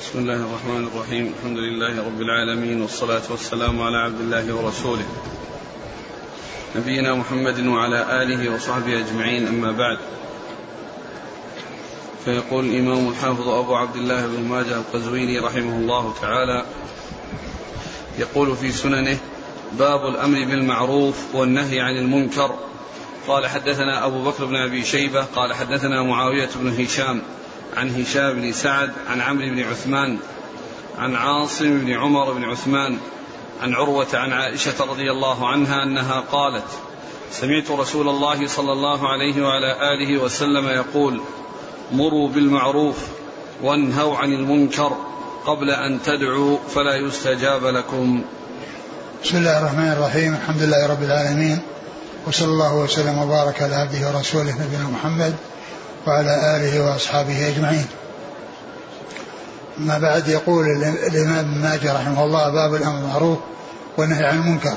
بسم الله الرحمن الرحيم. الحمد لله رب العالمين والصلاة والسلام على عبد الله ورسوله. نبينا محمد وعلى آله وصحبه أجمعين أما بعد. فيقول الإمام الحافظ أبو عبد الله بن ماجه القزويني رحمه الله تعالى يقول في سننه باب الأمر بالمعروف والنهي عن المنكر. قال حدثنا أبو بكر بن أبي شيبة قال حدثنا معاوية بن هشام عن هشام بن سعد عن عمرو بن عثمان عن عاصم بن عمر بن عثمان عن عروة عن عائشة رضي الله عنها أنها قالت سمعت رسول الله صلى الله عليه وعلى آله وسلم يقول مروا بالمعروف وانهوا عن المنكر قبل أن تدعوا فلا يستجاب لكم. بسم الله الرحمن الرحيم الحمد لله رب العالمين وصلى الله وسلم وبارك على عبده ورسوله نبينا محمد وعلى آله وأصحابه أجمعين. ما بعد يقول الإمام ابن ماجه رحمه الله باب الأمر بالمعروف والنهي عن المنكر.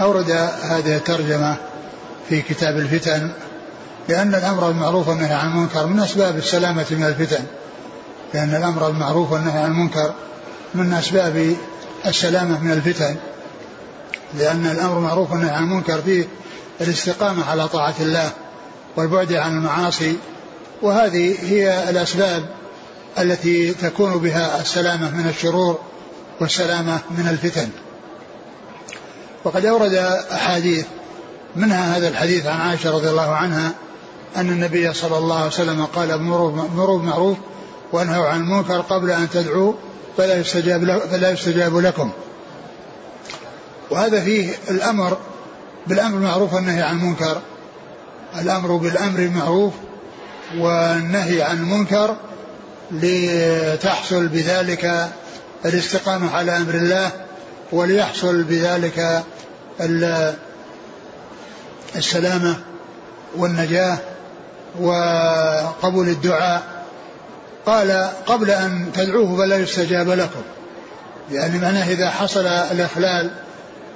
أورد هذه الترجمة في كتاب الفتن لأن الأمر بالمعروف والنهي عن المنكر من أسباب السلامة من الفتن. لأن الأمر بالمعروف والنهي عن المنكر من أسباب السلامة من الفتن. لأن الأمر بالمعروف والنهي عن المنكر فيه الاستقامة على طاعة الله. والبعد عن المعاصي وهذه هي الأسباب التي تكون بها السلامة من الشرور والسلامة من الفتن. وقد أورد أحاديث منها هذا الحديث عن عائشة رضي الله عنها أن النبي صلى الله عليه وسلم قال مروا بمعروف وأنهوا عن المنكر قبل أن تدعوا فلا يستجاب, فلا يستجاب لكم. وهذا فيه الأمر بالأمر بالمعروف والنهي عن المنكر الأمر بالأمر بالمعروف والنهي عن المنكر لتحصل بذلك الاستقامة على أمر الله وليحصل بذلك السلامة والنجاة وقبول الدعاء. قال قبل أن تدعوه فلا يستجاب لكم. يعني معناه إذا حصل الإخلال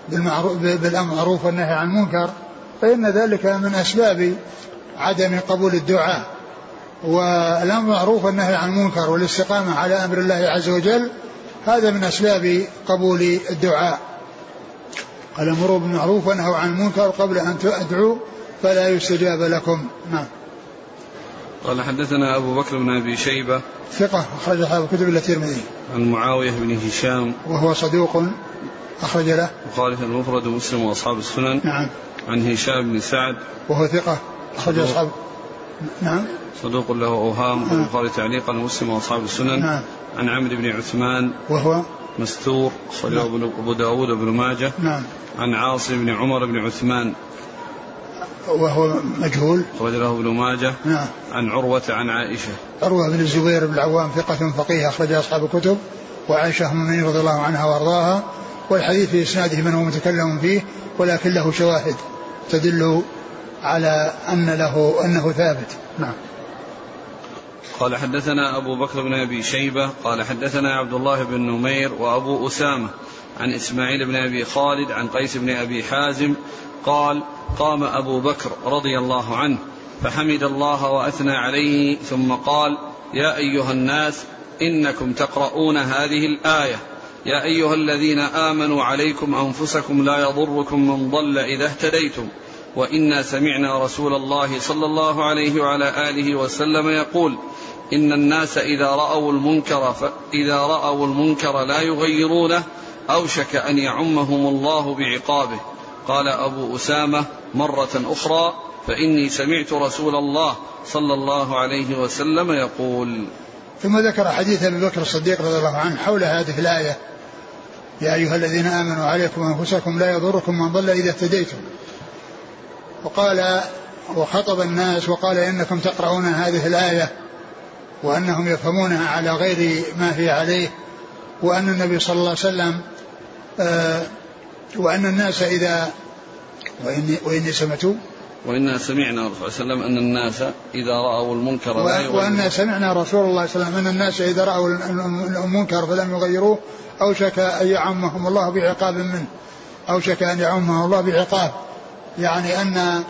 بالمعروف بالمعروف والنهي عن المنكر فإن ذلك من أسباب عدم قبول الدعاء والأمر معروف والنهي عن المنكر والاستقامة على أمر الله عز وجل هذا من أسباب قبول الدعاء. قال مروا بالمعروف وانهوا عن المنكر قبل أن تدعوا فلا يستجاب لكم. نعم. قال حدثنا أبو بكر بن أبي شيبة ثقة أخرج أصحاب الكتب إلا الترمذي. عن معاوية بن هشام وهو صدوق أخرج له. البخاري المفرد ومسلم وأصحاب السنن. نعم. عن هشام بن سعد. وهو ثقة. أخرج أصحاب نعم. صدوق له أوهام نعم. البخاري تعليقا ومسلم وأصحاب السنن. نعم. عن عمرو بن عثمان. وهو؟ مستور أخرجه نعم. أبو داود وابن ماجه. نعم. عن عاصم بن عمر بن عثمان. وهو مجهول. أخرج له ابن ماجه. نعم. عن عروة عن عائشة. عروة بن الزبير بن العوام ثقة فقيه أخرج أصحاب الكتب. وعائشة أم رضي الله عنها وأرضاها. والحديث في إسناده من هو متكلم فيه ولكن له شواهد. تدل على أن له أنه ثابت. نعم. قال حدثنا أبو بكر بن أبي شيبة قال حدثنا عبد الله بن نمير وأبو أسامة عن إسماعيل بن أبي خالد عن قيس بن أبي حازم قال قام أبو بكر رضي الله عنه فحمد الله وأثنى عليه ثم قال يا أيها الناس إنكم تقرؤون هذه الآية. يا أيها الذين آمنوا عليكم أنفسكم لا يضركم من ضل إذا اهتديتم. وإنا سمعنا رسول الله صلى الله عليه وعلى آله وسلم يقول إن الناس إذا رأوا المنكر إذا رأوا المنكر لا يغيرونه أوشك أن يعمهم الله بعقابه. قال أبو أسامة مرة أخرى فإني سمعت رسول الله صلى الله عليه وسلم يقول ثم ذكر حديث أبي بكر الصديق رضي الله عنه حول هذه الآية. يا أيها الذين آمنوا عليكم أنفسكم لا يضركم من ضل إذا اهتديتم. وقال وخطب الناس وقال إنكم تقرؤون هذه الآية وأنهم يفهمونها على غير ما هي عليه وأن النبي صلى الله عليه وسلم آه وأن الناس إذا وإني, وإني سمعت وإنا سمعنا رسول الله وسلم أن الناس إذا رأوا المنكر لا يغيروه. وأن سمعنا رسول الله صلى الله عليه وسلم أن الناس إذا رأوا المنكر فلم يغيروه أوشك أن يعمهم الله بعقاب منه أوشك أن يعمهم الله بعقاب. يعني أن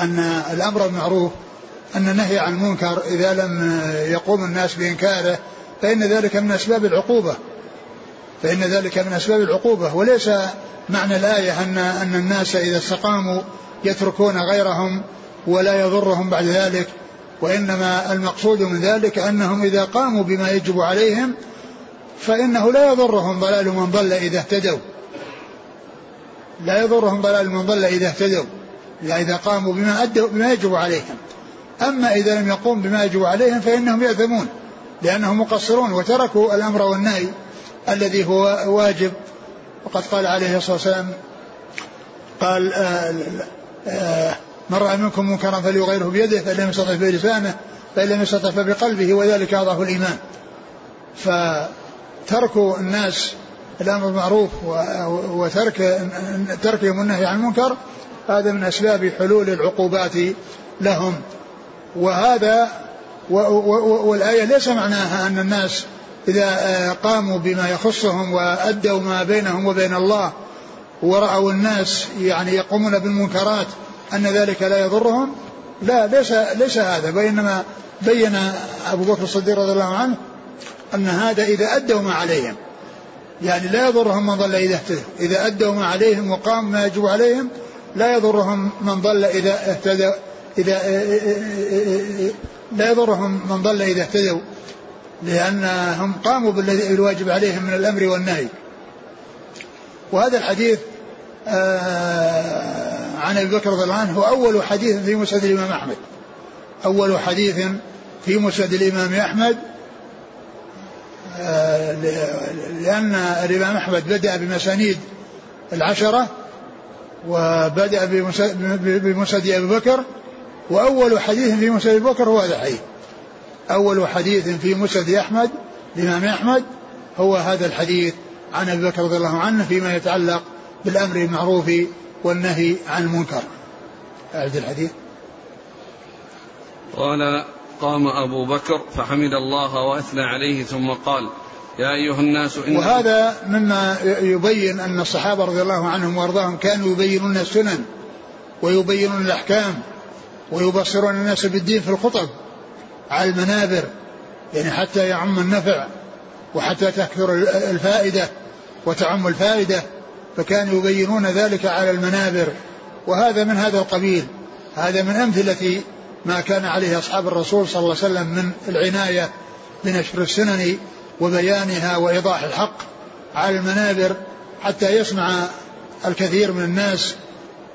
أن الأمر بالمعروف أن النهي عن المنكر إذا لم يقوم الناس بإنكاره فإن ذلك من أسباب العقوبة. فإن ذلك من أسباب العقوبة. وليس معنى الآية أن أن الناس إذا استقاموا يتركون غيرهم ولا يضرهم بعد ذلك وإنما المقصود من ذلك أنهم إذا قاموا بما يجب عليهم فإنه لا يضرهم ضلال من ضل إذا اهتدوا. لا يضرهم ضلال من ضل إذا اهتدوا يعني إذا قاموا بما أدوا بما يجب عليهم. أما إذا لم يقوم بما يجب عليهم فإنهم يأثمون لأنهم مقصرون وتركوا الأمر والنهي الذي هو واجب. وقد قال عليه الصلاة والسلام قال آه، من رأى منكم منكرا فليغيره بيده فإن لم يستطع بلسانه فإن لم يستطع فبقلبه وذلك أضعف الإيمان. فترك الناس الأمر بالمعروف وترك تركهم النهي عن المنكر هذا من أسباب حلول العقوبات لهم. وهذا والآية ليس معناها أن الناس إذا قاموا بما يخصهم وأدوا ما بينهم وبين الله ورأوا الناس يعني يقومون بالمنكرات أن ذلك لا يضرهم لا ليس ليس هذا وإنما بين أبو بكر الصديق رضي الله عنه أن هذا إذا أدوا ما عليهم يعني لا يضرهم من ضل إذا اهتدوا إذا أدوا ما عليهم وقام ما يجب عليهم لا يضرهم من ضل إذا اهتدوا إذا لا يضرهم من ضل إذا اهتدوا لأنهم قاموا بالواجب عليهم من الأمر والنهي وهذا الحديث آه، عن أبي بكر رضي الله عنه هو أول حديث في مسند الإمام أحمد. أول حديث في مسند الإمام أحمد آه، لأن الإمام أحمد بدأ بمسانيد العشرة وبدأ بمسند أبي بكر وأول حديث في مسند أبي بكر هو هذا الحديث أول حديث في مسند أحمد الإمام أحمد هو هذا الحديث عن أبي بكر رضي الله عنه فيما يتعلق بالأمر بالمعروف والنهي عن المنكر. أعد الحديث. قال قام أبو بكر فحمد الله وأثنى عليه ثم قال يا أيها الناس إن وهذا مما يبين أن الصحابة رضي الله عنهم وأرضاهم كانوا يبينون السنن ويبينون الأحكام ويبصرون الناس بالدين في الخطب على المنابر يعني حتى يعم النفع. وحتى تكثر الفائدة وتعم الفائدة فكانوا يبينون ذلك على المنابر. وهذا من هذا القبيل هذا من أمثلة ما كان عليه أصحاب الرسول صلى الله عليه وسلم من العناية بنشر السنن وبيانها وإيضاح الحق على المنابر حتى يسمع الكثير من الناس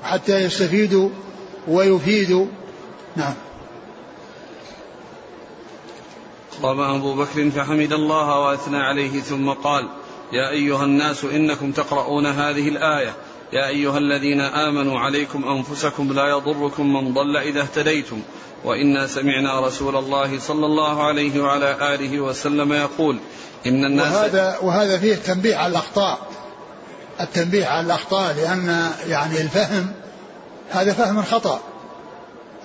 حتى يستفيدوا ويفيدوا. نعم. قام أبو بكر فحمد الله وأثنى عليه ثم قال يا أيها الناس إنكم تقرؤون هذه الآية. يا أيها الذين آمنوا عليكم أنفسكم لا يضركم من ضل إذا اهتديتم. وإنا سمعنا رسول الله صلى الله عليه وعلى آله وسلم يقول إن الناس وهذا وهذا فيه تنبيه على الأخطاء. التنبيه على الأخطاء لأن يعني الفهم هذا فهم خطأ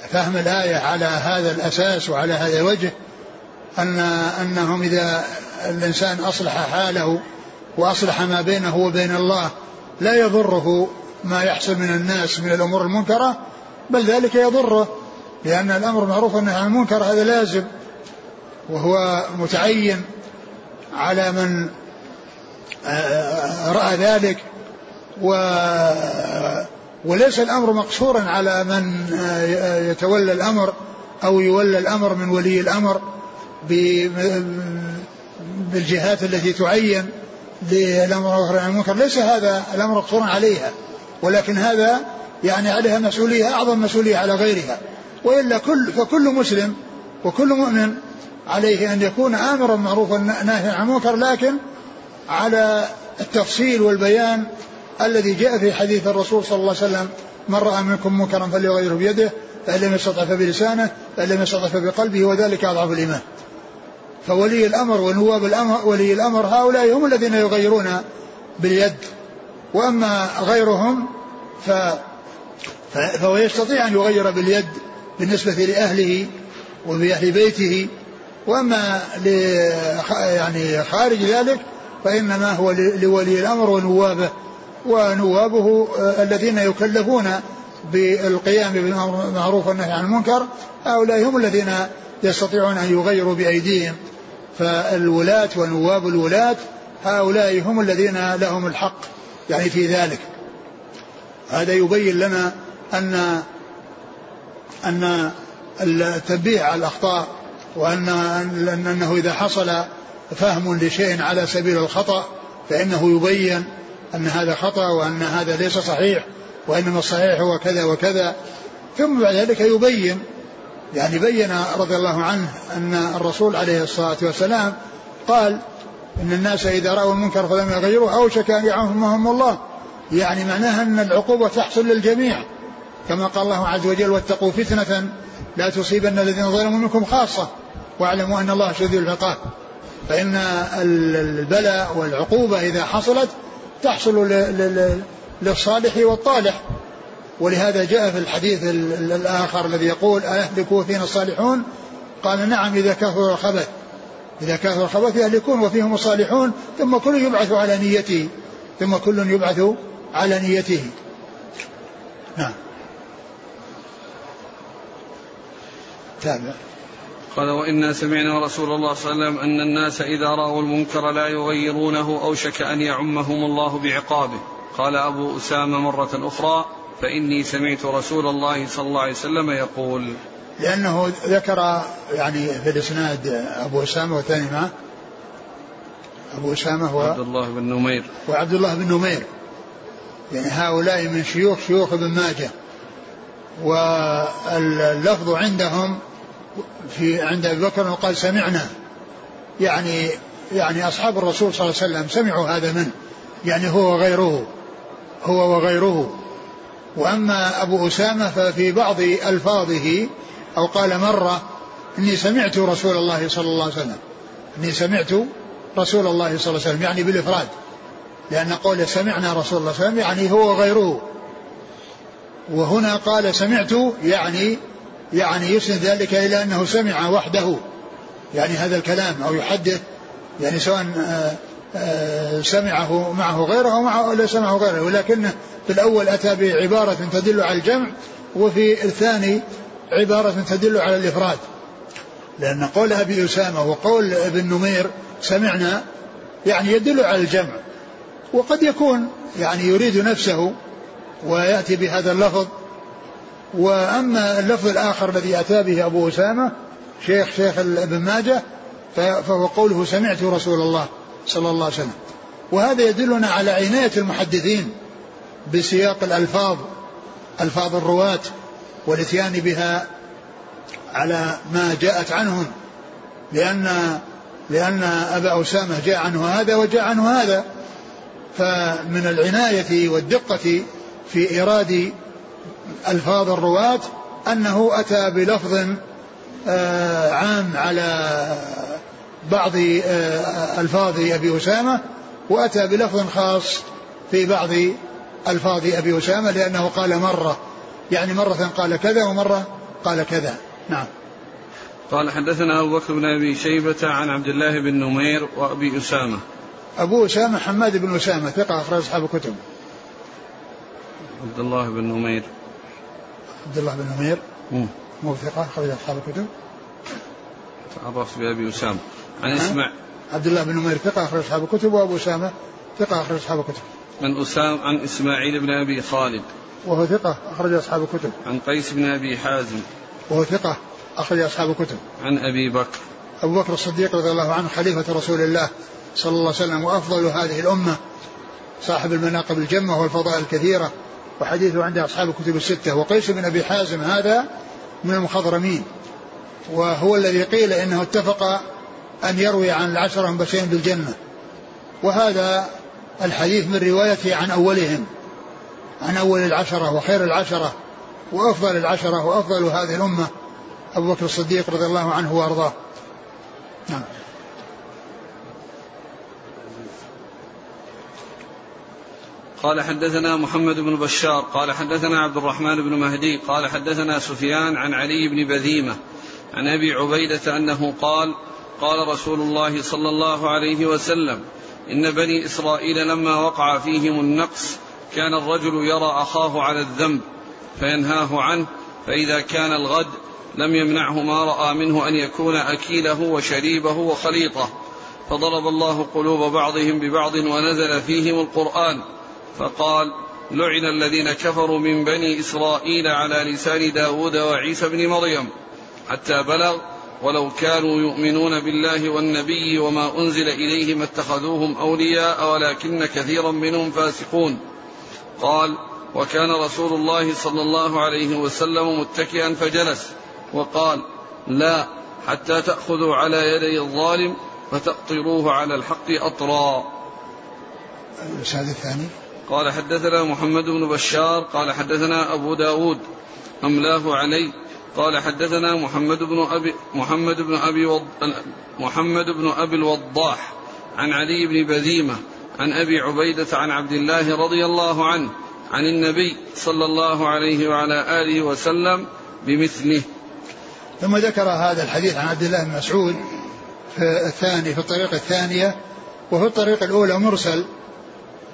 فهم الآية على هذا الأساس وعلى هذا الوجه. أن أنهم إذا الإنسان أصلح حاله وأصلح ما بينه وبين الله لا يضره ما يحصل من الناس من الأمور المنكرة بل ذلك يضره لأن الأمر معروف والنهي عن المنكر هذا لازم وهو متعين على من آه، رأى ذلك و وليس الأمر مقصورا على من آه، يتولى الأمر أو يولى الأمر من ولي الأمر. بالجهات التي تعين للأمر والنهي عن المنكر ليس هذا الأمر مقصورا عليها ولكن هذا يعني عليها مسؤولية أعظم مسؤولية على غيرها. وإلا كل فكل مسلم وكل مؤمن عليه أن يكون آمرا معروفا ناهيا عن المنكر لكن على التفصيل والبيان الذي جاء في حديث الرسول صلى الله عليه وسلم من رأى منكم منكرا فليغيره بيده فإن لم يستطع فبلسانه فإن لم يستطع فبقلبه وذلك أضعف الإيمان. فولي الأمر ونواب الأمر ولي الأمر هؤلاء هم الذين يغيرون باليد. وأما غيرهم ف فهو يستطيع أن يغير باليد بالنسبة لأهله وبأهل بيته. وأما يعني خارج ذلك فإنما هو لولي الأمر ونوابه ونوابه آه، الذين يكلفون بالقيام بالمعروف والنهي عن المنكر. هؤلاء هم الذين يستطيعون أن يغيروا بأيديهم. فالولاة ونواب الولاة هؤلاء هم الذين لهم الحق يعني في ذلك. هذا يبين لنا أن أن التنبيه على الأخطاء وأن أنه إذا حصل فهم لشيء على سبيل الخطأ فإنه يبين أن هذا خطأ وأن هذا ليس صحيح وإنما الصحيح هو كذا وكذا. ثم بعد ذلك يبين يعني بين رضي الله عنه أن الرسول عليه الصلاة والسلام قال إن الناس إذا رأوا المنكر فلم يغيروه أوشك أن يعمهم الله. يعني معناها أن العقوبة تحصل للجميع. كما قال الله عز وجل واتقوا فتنة لا تصيبن الذين ظلموا منكم خاصة واعلموا أن الله شديد العقاب. فإن البلاء والعقوبة إذا حصلت تحصل للصالح والطالح. ولهذا جاء في الحديث الآخر الذي يقول أهلكوا فينا الصالحون؟ قال نعم إذا كثر الخبث. إذا كثر الخبث يهلكون وفيهم الصالحون ثم كل يبعث على نيته. ثم كل يبعث على نيته. نعم. تابع. قال وإنا سمعنا رسول الله صلى الله عليه وسلم أن الناس إذا رأوا المنكر لا يغيرونه أوشك أن يعمهم الله بعقابه. قال أبو أسامة مرة أخرى فإني سمعت رسول الله صلى الله عليه وسلم يقول لأنه ذكر يعني في الإسناد أبو أسامة والثاني معه أبو أسامة و عبد الله بن نمير. وعبد الله بن نمير. يعني هؤلاء من شيوخ شيوخ ابن ماجه. واللفظ عندهم في عند أبي بكر قال سمعنا. يعني يعني أصحاب الرسول صلى الله عليه وسلم سمعوا هذا منه يعني هو وغيره. هو وغيره. وأما أبو أسامة ففي بعض ألفاظه أو قال مرة إني سمعت رسول الله صلى الله عليه وسلم. إني سمعت رسول الله صلى الله عليه وسلم يعني بالإفراد. لأن قوله سمعنا رسول الله صلى الله عليه وسلم يعني هو وغيره. وهنا قال سمعت يعني يعني يسند ذلك إلى أنه سمع وحده. يعني هذا الكلام أو يحدث يعني سواء آه، سمعه معه غيره أو معه لا سمعه غيره ولكنه في الأول أتى بعبارة تدل على الجمع وفي الثاني عبارة تدل على الإفراد. لأن قول أبي أسامة وقول ابن نمير سمعنا يعني يدل على الجمع. وقد يكون يعني يريد نفسه ويأتي بهذا اللفظ. وأما اللفظ الآخر الذي أتى به أبو أسامة شيخ شيخ ابن ماجه فهو قوله سمعت رسول الله. صلى الله عليه وسلم. وهذا يدلنا على عناية المحدثين بسياق الألفاظ ألفاظ الرواة والإتيان بها على ما جاءت عنهم. لأن لأن أبا أسامة جاء عنه هذا وجاء عنه هذا. فمن العناية والدقة في إيراد ألفاظ الرواة أنه أتى بلفظ آه، عام على بعض آه، ألفاظ أبي أسامة وأتى بلفظ خاص في بعض ألفاظ أبي أسامة لأنه قال مرة. يعني مرة قال كذا ومرة قال كذا. نعم. قال حدثنا أبو بكر بن أبي شيبة عن عبد الله بن نمير وأبي أسامة. أبو أسامة حماد بن أسامة ثقة أخرج أصحاب الكتب. عبد الله بن نمير. عبد الله بن نمير. مو ثقة أخرج أصحاب الكتب. تعرفت بأبي أسامة. عن أسمع. عبد الله بن نمير ثقة أخرج أصحاب الكتب وأبو أسامة ثقة أخرج أصحاب الكتب. عن أسامة عن إسماعيل بن أبي خالد. وهو ثقة أخرج أصحاب الكتب. عن قيس بن أبي حازم. وهو ثقة أخرج أصحاب الكتب. عن أبي بكر. أبو بكر الصديق رضي الله عنه خليفة رسول الله صلى الله عليه وسلم وأفضل هذه الأمة. صاحب المناقب الجمة والفضائل الكثيرة. وحديثه عند أصحاب الكتب الستة. وقيس بن أبي حازم هذا من المخضرمين. وهو الذي قيل إنه اتفق أن يروي عن العشرة المبشرين بالجنة. وهذا الحديث من روايته عن أولهم عن أول العشرة وخير العشرة وأفضل العشرة وأفضل هذه الأمة أبو بكر الصديق رضي الله عنه وأرضاه. نعم. قال حدثنا محمد بن بشار قال حدثنا عبد الرحمن بن مهدي قال حدثنا سفيان عن علي بن بذيمة عن أبي عبيدة أنه قال قال رسول الله صلى الله عليه وسلم إن بني إسرائيل لما وقع فيهم النقص كان الرجل يرى أخاه على الذنب فينهاه عنه فإذا كان الغد لم يمنعه ما رأى منه أن يكون أكيله وشريبه وخليطه. فضرب الله قلوب بعضهم ببعض ونزل فيهم القرآن فقال لعن الذين كفروا من بني إسرائيل على لسان داود وعيسى بن مريم حتى بلغ ولو كانوا يؤمنون بالله والنبي وما أنزل إليهم اتخذوهم أولياء ولكن كثيرا منهم فاسقون. قال وكان رسول الله صلى الله عليه وسلم متكئا فجلس وقال لا حتى تأخذوا على يدي الظالم فتأطروه على الحق أطرا. الإسناد الثاني. قال حدثنا محمد بن بشار قال حدثنا أبو داود أملاه علي قال حدثنا محمد بن أبي محمد بن أبي وض... محمد بن أبي الوضاح عن علي بن بذيمة عن أبي عبيدة عن عبد الله رضي الله عنه عن النبي صلى الله عليه وعلى آله وسلم بمثله. ثم ذكر هذا الحديث عن عبد الله بن مسعود في الثاني في الطريقة الثانية وفي الطريقة الأولى مرسل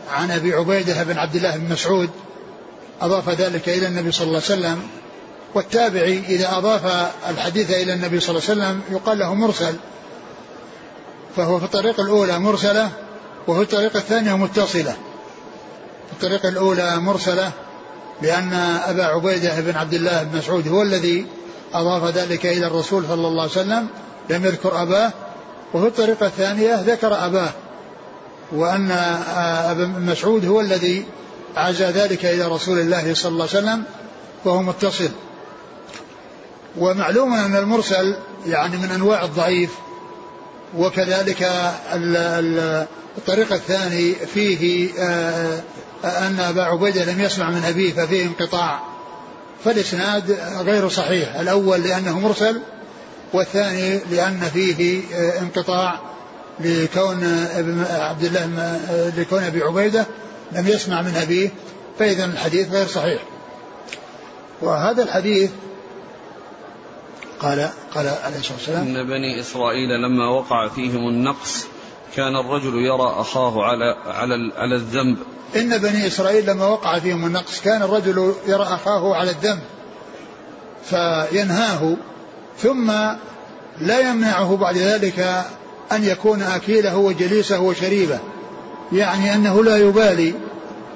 عن أبي عبيدة بن عبد الله بن مسعود أضاف ذلك إلى النبي صلى الله عليه وسلم والتابعي إذا أضاف الحديث إلى النبي صلى الله عليه وسلم يقال له مرسل فهو في الطريقة الأولى مرسلة وفي الطريقة الثانية متصلة. في الطريقة الأولى مرسلة لأن أبا عبيدة بن عبد الله بن مسعود هو الذي أضاف ذلك إلى الرسول صلى الله عليه وسلم لم يذكر أباه. وفي الطريقة الثانية ذكر أباه وأن أبا مسعود هو الذي عزى ذلك إلى رسول الله صلى الله عليه وسلم وهو متصل. ومعلوم أن المرسل يعني من أنواع الضعيف وكذلك الطريق الثاني فيه آه، أن أبا عبيدة لم يسمع من أبيه ففيه انقطاع. فالإسناد غير صحيح الأول لأنه مرسل والثاني لأن فيه آه، انقطاع لكون عبد الله آه، لكون أبي عبيدة لم يسمع من أبيه فإذا الحديث غير صحيح. وهذا الحديث قال قال عليه الصلاة والسلام إن بني إسرائيل لما وقع فيهم النقص كان الرجل يرى أخاه على على على الذنب. إن بني إسرائيل لما وقع فيهم النقص كان الرجل يرى أخاه على الذنب فينهاه ثم لا يمنعه بعد ذلك أن يكون أكيله وجليسه وشريبه يعني أنه لا يبالي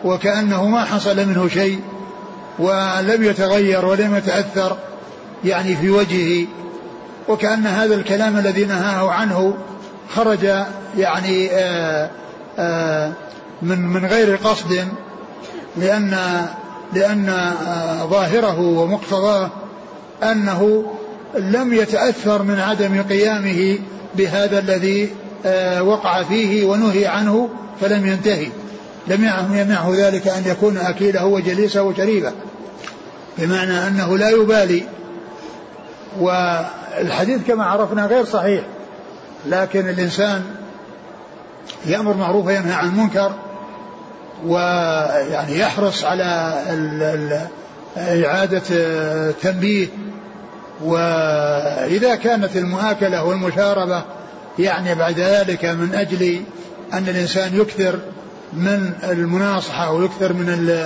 وكأنه ما حصل منه شيء ولم يتغير ولم يتأثر. يعني في وجهه وكأن هذا الكلام الذي نهاه عنه خرج يعني آآ آآ من من غير قصد لأن لأن ظاهره ومقتضاه أنه لم يتأثر من عدم قيامه بهذا الذي وقع فيه ونهي عنه فلم ينتهي. لم يمنعه ذلك أن يكون أكيله وجليسه وشريبه بمعنى أنه لا يبالي والحديث كما عرفنا غير صحيح لكن الإنسان يأمر معروف وينهى عن المنكر ويعني يحرص على إعادة تنبيه وإذا كانت المآكلة والمشاربة يعني بعد ذلك من أجل أن الإنسان يكثر من المناصحة ويكثر من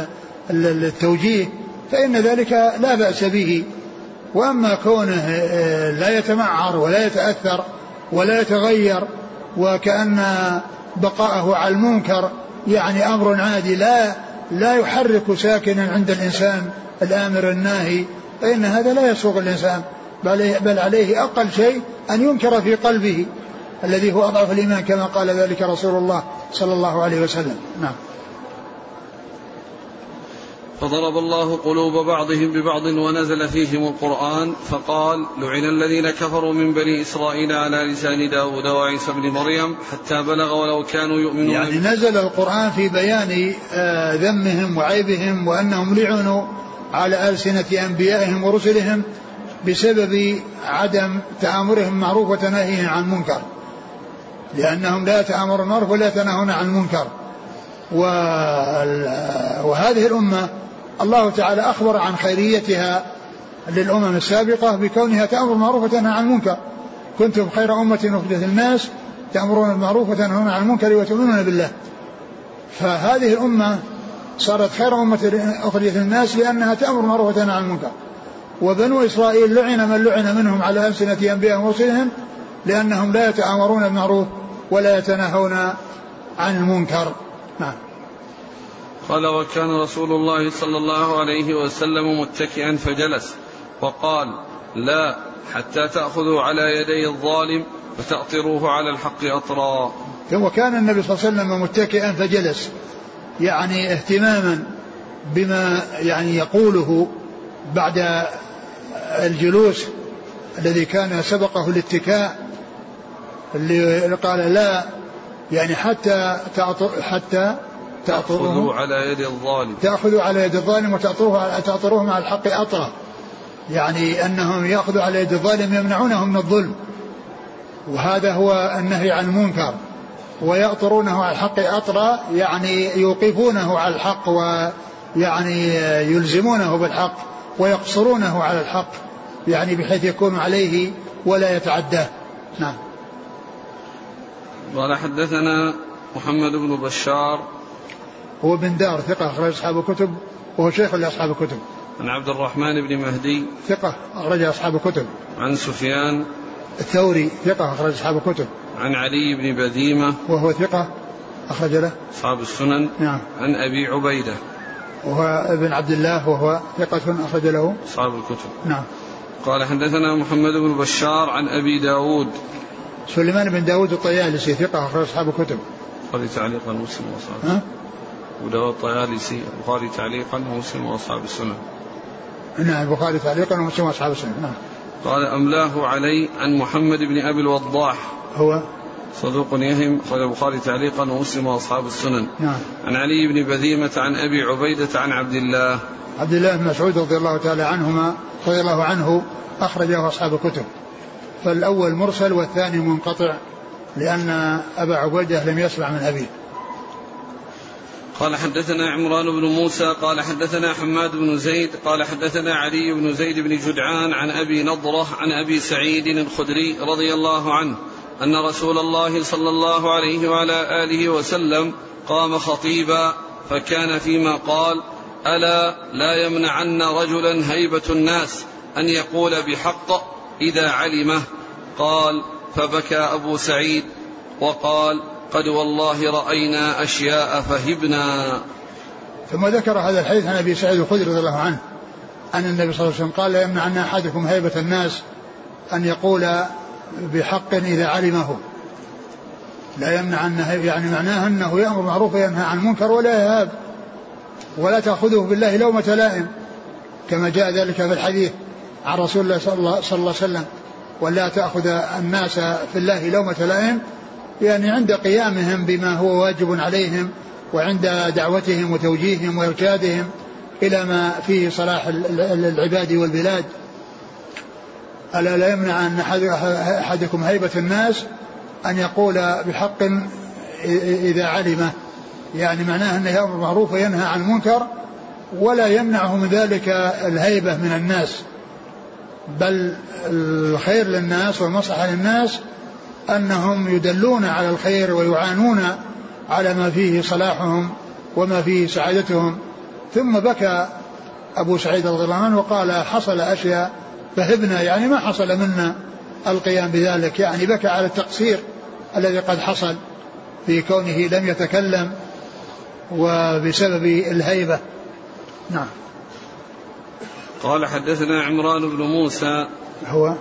التوجيه فإن ذلك لا بأس به. وأما كونه آه، لا يتمعر ولا يتأثر ولا يتغير وكأن بقاءه على المنكر يعني أمر عادي لا لا يحرك ساكنا عند الإنسان الآمر الناهي فإن هذا لا يسوق الإنسان بل بل عليه أقل شيء أن ينكر في قلبه الذي هو أضعف الإيمان كما قال ذلك رسول الله صلى الله عليه وسلم. نعم. فضرب الله قلوب بعضهم ببعض ونزل فيهم القرآن فقال لعن الذين كفروا من بني إسرائيل على لسان داود وعيسى بن مريم حتى بلغ ولو كانوا يؤمنون يعني نزل القرآن في بيان آه، ذمهم وعيبهم وأنهم لعنوا على ألسنة أنبيائهم ورسلهم بسبب عدم تآمرهم معروف وتناهيهم عن منكر لأنهم لا يتآمرون معروف ولا يتناهون عن المنكر. وهذه الأمة الله تعالى أخبر عن خيريتها للأمم السابقة بكونها تأمر بالمعروف وتنهى عن المنكر. كنتم خير أمة أخرجت الناس تأمرون بالمعروف وتنهون عن المنكر وتؤمنون بالله. فهذه الأمة صارت خير أمة أخرجت الناس لأنها تأمر بالمعروف وتنهى عن المنكر. وبنو إسرائيل لعن من لعن منهم على ألسنة أنبيائهم ورسلهم لأنهم لا يتآمرون بالمعروف ولا يتناهون عن المنكر. نعم. قال وكان رسول الله صلى الله عليه وسلم متكئا فجلس وقال لا حتى تأخذوا على يدي الظالم فتأطروه على الحق أطرا. وكان النبي صلى الله عليه وسلم متكئا فجلس يعني اهتماما بما يعني يقوله بعد الجلوس الذي كان سبقه الاتكاء اللي قال لا يعني حتى حتى تأخذوا على يد الظالم. تأخذوا على يد الظالم وتأطروه تأطروه مع الحق أطرا. يعني أنهم يأخذوا على يد الظالم يمنعونه من الظلم. وهذا هو النهي عن المنكر. ويأطرونه على الحق أطرا يعني يوقفونه على الحق ويعني يلزمونه بالحق ويقصرونه على الحق يعني بحيث يكون عليه ولا يتعداه. نعم. قال حدثنا محمد بن بشار هو بن دار ثقة أخرج أصحاب الكتب وهو شيخ لأصحاب الكتب. عن عبد الرحمن بن مهدي. ثقة أخرج أصحاب الكتب. عن سفيان. الثوري ثقة أخرج أصحاب الكتب. عن علي بن بديمة. وهو ثقة أخرج له. أصحاب السنن. نعم. عن أبي عبيدة. وهو ابن عبد الله وهو ثقة أخرج له. أصحاب الكتب. نعم. قال حدثنا محمد بن بشار عن أبي داود. سليمان بن داود الطيالسي ثقة أخرج أصحاب الكتب. البخاري تعليقا ومسلم واصحاب ها؟ وداود الطيالسي البخاري تعليقا ومسلم وأصحاب السنن نعم البخاري تعليقا ومسلم وأصحاب السنن نعم. قال أملاه علي عن محمد بن أبي الوضاح. هو؟ صدوق يهم أخرج البخاري تعليقا ومسلم وأصحاب السنن نعم. عن علي بن بذيمة عن أبي عبيدة عن عبد الله. عبد الله بن مسعود رضي الله تعالى عنهما رضي الله عنه أخرجه أصحاب الكتب. فالأول مرسل والثاني منقطع لأن أبا عبيدة لم يسمع من أبيه. قال حدثنا عمران بن موسى قال حدثنا حماد بن زيد قال حدثنا علي بن زيد بن جدعان عن أبي نضرة عن أبي سعيد الخدري رضي الله عنه أن رسول الله صلى الله عليه وعلى آله وسلم قام خطيبا فكان فيما قال ألا لا يمنعن رجلا هيبة الناس أن يقول بحق إذا علمه؟ قال فبكى أبو سعيد وقال قد والله رأينا أشياء فهبنا. ثم ذكر هذا الحديث عن أبي سعيد الخدري رضي الله عنه أن النبي صلى الله عليه وسلم قال لا يمنعن أحدكم هيبة الناس أن يقول بحق إذا علمه. لا يمنع أن يعني معناه أنه يأمر بالمعروف وينهى عن المنكر ولا يهاب ولا تأخذه بالله لومة لائم كما جاء ذلك في الحديث عن رسول الله صلى الله, صلى الله عليه وسلم ولا تأخذ الناس في الله لومة لائم يعني عند قيامهم بما هو واجب عليهم وعند دعوتهم وتوجيههم وإرشادهم إلى ما فيه صلاح العباد والبلاد. ألا لا يمنع أن أحدكم هيبة الناس أن يقول بحق إذا علمه. يعني معناه أنه يأمر بالمعروف وينهى عن المنكر ولا يمنعه من ذلك الهيبة من الناس. بل الخير للناس والمصلحة للناس أنهم يدلون على الخير ويعانون على ما فيه صلاحهم وما فيه سعادتهم. ثم بكى أبو سعيد عنه وقال حصل أشياء فهبنا يعني ما حصل منا القيام بذلك. يعني بكى على التقصير الذي قد حصل في كونه لم يتكلم وبسبب الهيبة. نعم. قال حدثنا عمران بن موسى هو؟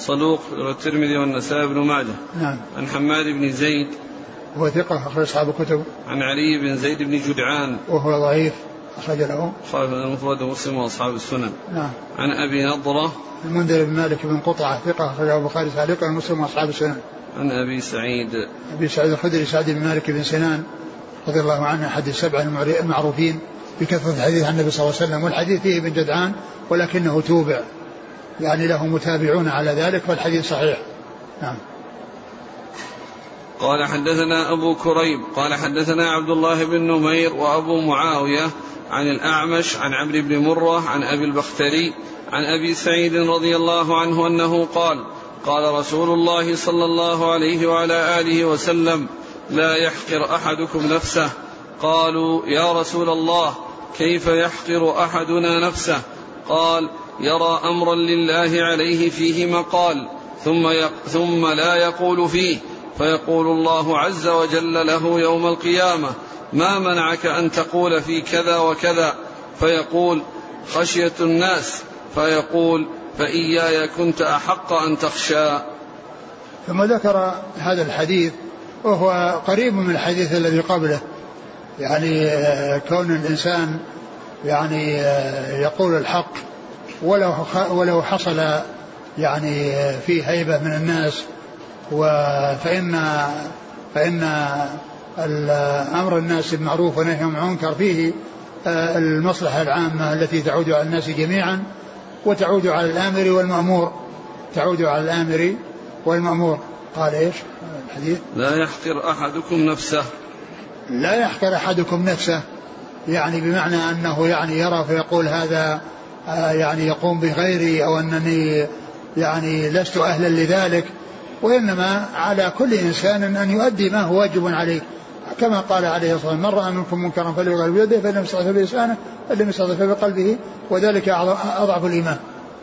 صدوق الترمذي والنسائي بن ماجه. نعم. عن حماد بن زيد. هو ثقة أخرج أصحاب الكتب. عن علي بن زيد بن جدعان. وهو ضعيف أخرج له. خالف المفرد ومسلم وأصحاب السنن. نعم. عن أبي نضرة. المنذر بن مالك بن قطعة ثقة أخرجه البخاري تعليقا ومسلم وأصحاب السنن. عن أبي سعيد. أبي سعيد الخدري سعد بن مالك بن سنان رضي الله عنه أحد السبعة المعروفين بكثرة الحديث عن النبي صلى الله عليه وسلم والحديث فيه ابن جدعان ولكنه توبع. يعني له متابعون على ذلك فالحديث صحيح. نعم. قال حدثنا أبو كريب قال حدثنا عبد الله بن نمير وأبو معاوية عن الأعمش عن عمرو بن مرة عن أبي البختري عن أبي سعيد رضي الله عنه أنه قال قال رسول الله صلى الله عليه وعلى آله وسلم لا يحقر أحدكم نفسه. قالوا يا رسول الله كيف يحقر أحدنا نفسه؟ قال يرى أمرا لله عليه فيه مقال ثم, يق ثم لا يقول فيه. فيقول الله عز وجل له يوم القيامة ما منعك أن تقول في كذا وكذا؟ فيقول خشية الناس. فيقول فإياي كنت أحق أن تخشى. ثم ذكر هذا الحديث وهو قريب من الحديث الذي قبله. يعني آه، كون الإنسان يعني آه، يقول الحق ولو ولو حصل يعني في هيبة من الناس فإن فإن أمر الناس بالمعروف ونهيهم عن المنكر فيه المصلحة العامة التي تعود على الناس جميعا وتعود على الآمر والمأمور. تعود على الآمر والمأمور. قال إيش؟ الحديث؟ لا يحقر أحدكم نفسه. لا يحقر أحدكم نفسه. يعني بمعنى أنه يعني يرى فيقول هذا يعني يقوم بغيري أو أنني يعني لست أهلا لذلك وإنما على كل إنسان أن يؤدي ما هو واجب عليه. كما قال عليه الصلاة والسلام من رأى منكم منكرا فليغير بيده فإن لم يستطع بلسانه فإن لم يستطع بقلبه وذلك أضعف الإيمان.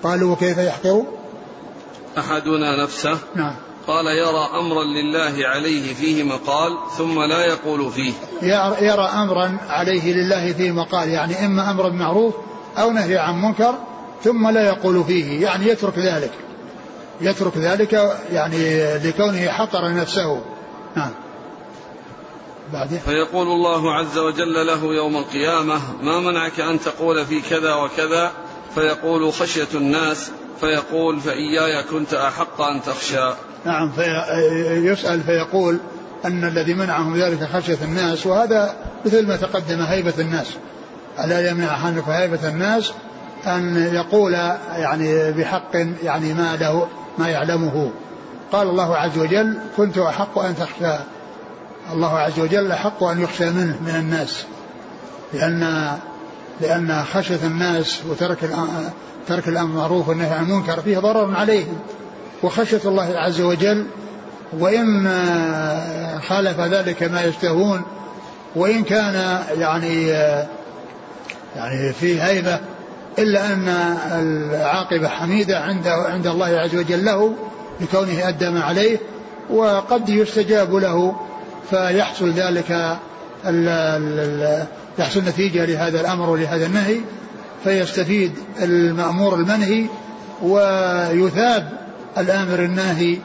قالوا وكيف يحقر أحدنا نفسه نعم. قال يرى أمرا لله عليه فيه مقال ثم لا يقول فيه. يرى أمرا عليه لله فيه مقال يعني إما أمر معروف أو نهي عن منكر ثم لا يقول فيه يعني يترك ذلك. يترك ذلك يعني لكونه حقر نفسه. نعم. بعده فيقول الله عز وجل له يوم القيامة ما منعك أن تقول في كذا وكذا؟ فيقول خشية الناس فيقول فإياي كنت أحق أن تخشى. نعم فيسأل فيقول أن الذي منعهم ذلك خشية الناس وهذا مثل ما تقدم هيبة الناس. ألا يمنع عنك هيبة الناس أن يقول يعني بحق يعني ما له ما يعلمه؟ قال الله عز وجل كنت أحق أن تخشى. الله عز وجل أحق أن يخشى منه من الناس. لأن لأن خشية الناس وترك ترك الأمر بالمعروف والنهي عن المنكر فيه ضرر عليهم. وخشية الله عز وجل وإن خالف ذلك ما يشتهون وإن كان يعني يعني في هيبة إلا أن العاقبة حميدة عند عند الله عز وجل له لكونه أدى ما عليه وقد يستجاب له فيحصل ذلك ال ال يحصل نتيجة لهذا الأمر ولهذا النهي فيستفيد المأمور المنهي ويثاب الآمر الناهي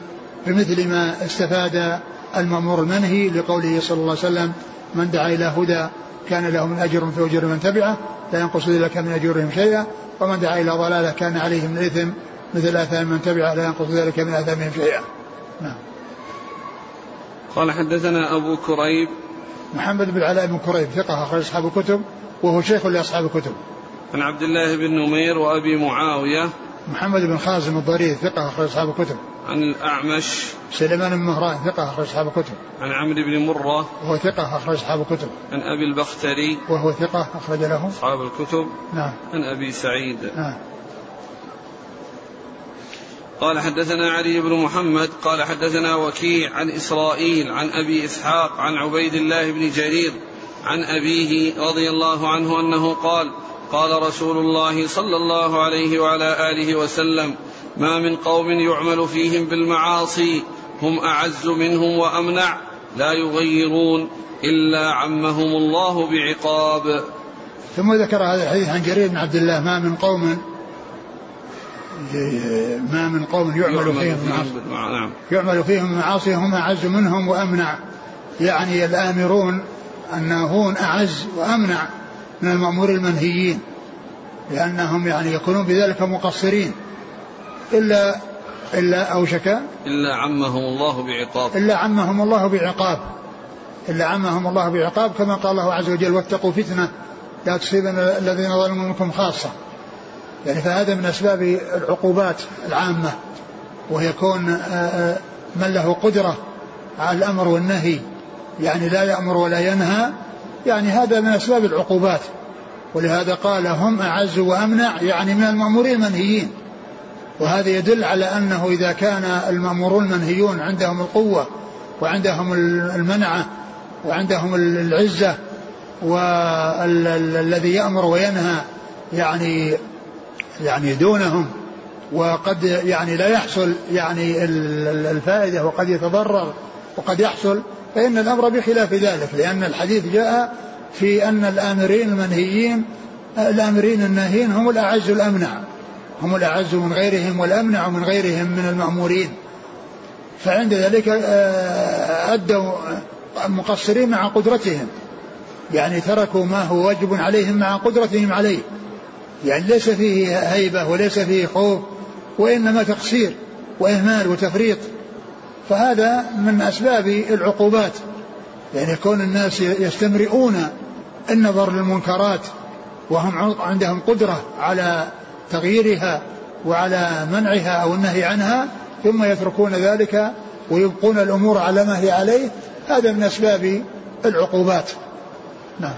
بمثل ما استفاد المأمور المنهي لقوله صلى الله عليه وسلم من دعا إلى هدى كان له من أجر في أجر من تبعه لا ينقص ذلك من أجورهم شيئا ومن دعا إلى ضلالة كان عليه من الإثم مثل آثام من تبعه لا ينقص ذلك من آثامهم شيئا. نعم. قال حدثنا أبو كريب. محمد بن علاء بن كريب ثقة أخرج أصحاب الكتب وهو شيخ لأصحاب الكتب. عن عبد الله بن نمير وأبي معاوية. محمد بن خازم الضرير ثقة أخرج أصحاب الكتب. عن الأعمش. سليمان بن مهران ثقة أخرج أصحاب الكتب. عن عمرو بن مرة. وهو ثقة أخرج أصحاب الكتب. عن أبي البختري. وهو ثقة أخرج له. أصحاب الكتب. نعم. عن أبي سعيد. نعم. قال حدثنا علي بن محمد قال حدثنا وكيع عن إسرائيل عن أبي إسحاق عن عبيد الله بن جرير عن أبيه رضي الله عنه أنه قال قال رسول الله صلى الله عليه وعلى آله وسلم ما من قوم يعمل فيهم بالمعاصي هم أعز منهم وأمنع لا يغيرون إلا عمهم الله بعقاب. ثم ذكر هذا الحديث عن جرير بن عبد الله ما من قوم ما من قوم يعمل فيهم المعاصي نعم. يعمل فيهم المعاصي هم أعز منهم وأمنع. يعني الآمرون الناهون أعز وأمنع من المأمور المنهيين لأنهم يعني يكونون بذلك مقصرين. إلا إلا أوشك؟ إلا عمهم الله بعقاب. إلا عمهم الله بعقاب. إلا عمهم الله بعقاب كما قال الله عز وجل واتقوا فتنة لا تصيبن الذين ظلموا منكم خاصة. يعني فهذا من أسباب العقوبات العامة وهي كون آه، آه، من له قدرة على الأمر والنهي يعني لا يأمر ولا ينهى يعني هذا من أسباب العقوبات. ولهذا قال هم أعز وأمنع يعني من المأمورين المنهيين. وهذا يدل على أنه إذا كان المأمورون المنهيون عندهم القوة وعندهم المنعة وعندهم العزة والذي يأمر وينهى يعني يعني دونهم. وقد يعني لا يحصل يعني الفائدة وقد يتضرر وقد يحصل فإن الأمر بخلاف ذلك لأن الحديث جاء في أن الآمرين المنهيين الآمرين الناهين هم الأعز الأمنع. هم الأعز من غيرهم والأمنع من غيرهم من المأمورين. فعند ذلك آه، أدوا مقصرين مع قدرتهم. يعني تركوا ما هو واجب عليهم مع قدرتهم عليه. يعني ليس فيه هيبة وليس فيه خوف وإنما تقصير وإهمال وتفريط. فهذا من أسباب العقوبات. يعني كون الناس يستمرئون النظر للمنكرات وهم عندهم قدرة على تغييرها وعلى منعها أو النهي عنها ثم يتركون ذلك ويبقون الأمور على ما هي عليه هذا من أسباب العقوبات. نعم.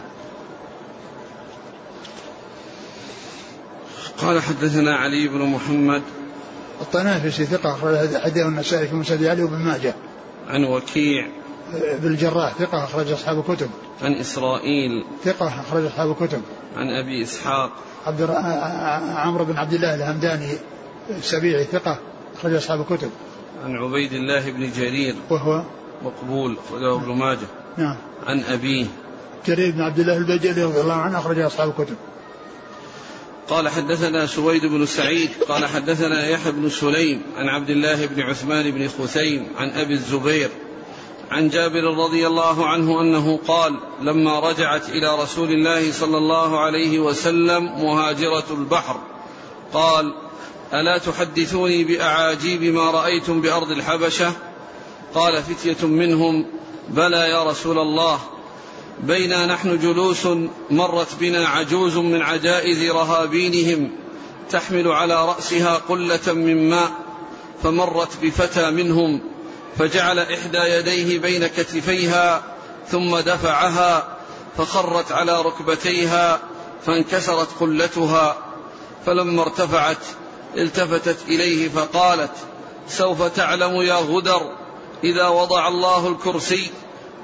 قال حدثنا علي بن محمد. الطنافسي ثقة أخرج حديث النسائي في مسجد علي وابن ماجه. عن وكيع. بالجراح ثقة أخرج أصحاب الكتب. عن إسرائيل. ثقة أخرج أصحاب الكتب. عن أبي إسحاق. عبد عمرو بن عبد الله الهمداني السبيعي ثقة أخرج أصحاب الكتب. عن عبيد الله بن جرير. وهو؟ مقبول أخرجه ابن ماجه. نعم. عن أبيه. جرير بن عبد الله البجلي رضي الله عنه أخرج أصحاب الكتب. قال حدثنا سويد بن سعيد قال حدثنا يحيى بن سليم عن عبد الله بن عثمان بن خثيم عن أبي الزبير. عن جابر رضي الله عنه أنه قال لما رجعت إلى رسول الله صلى الله عليه وسلم مهاجرة البحر. قال ألا تحدثوني بأعاجيب ما رأيتم بأرض الحبشة؟ قال فتية منهم بلى يا رسول الله بينا نحن جلوس مرت بنا عجوز من عجائز رهابينهم تحمل على رأسها قلة من ماء فمرت بفتى منهم فجعل إحدى يديه بين كتفيها ثم دفعها فخرت على ركبتيها فانكسرت قلتها فلما ارتفعت التفتت إليه فقالت سوف تعلم يا غدر إذا وضع الله الكرسي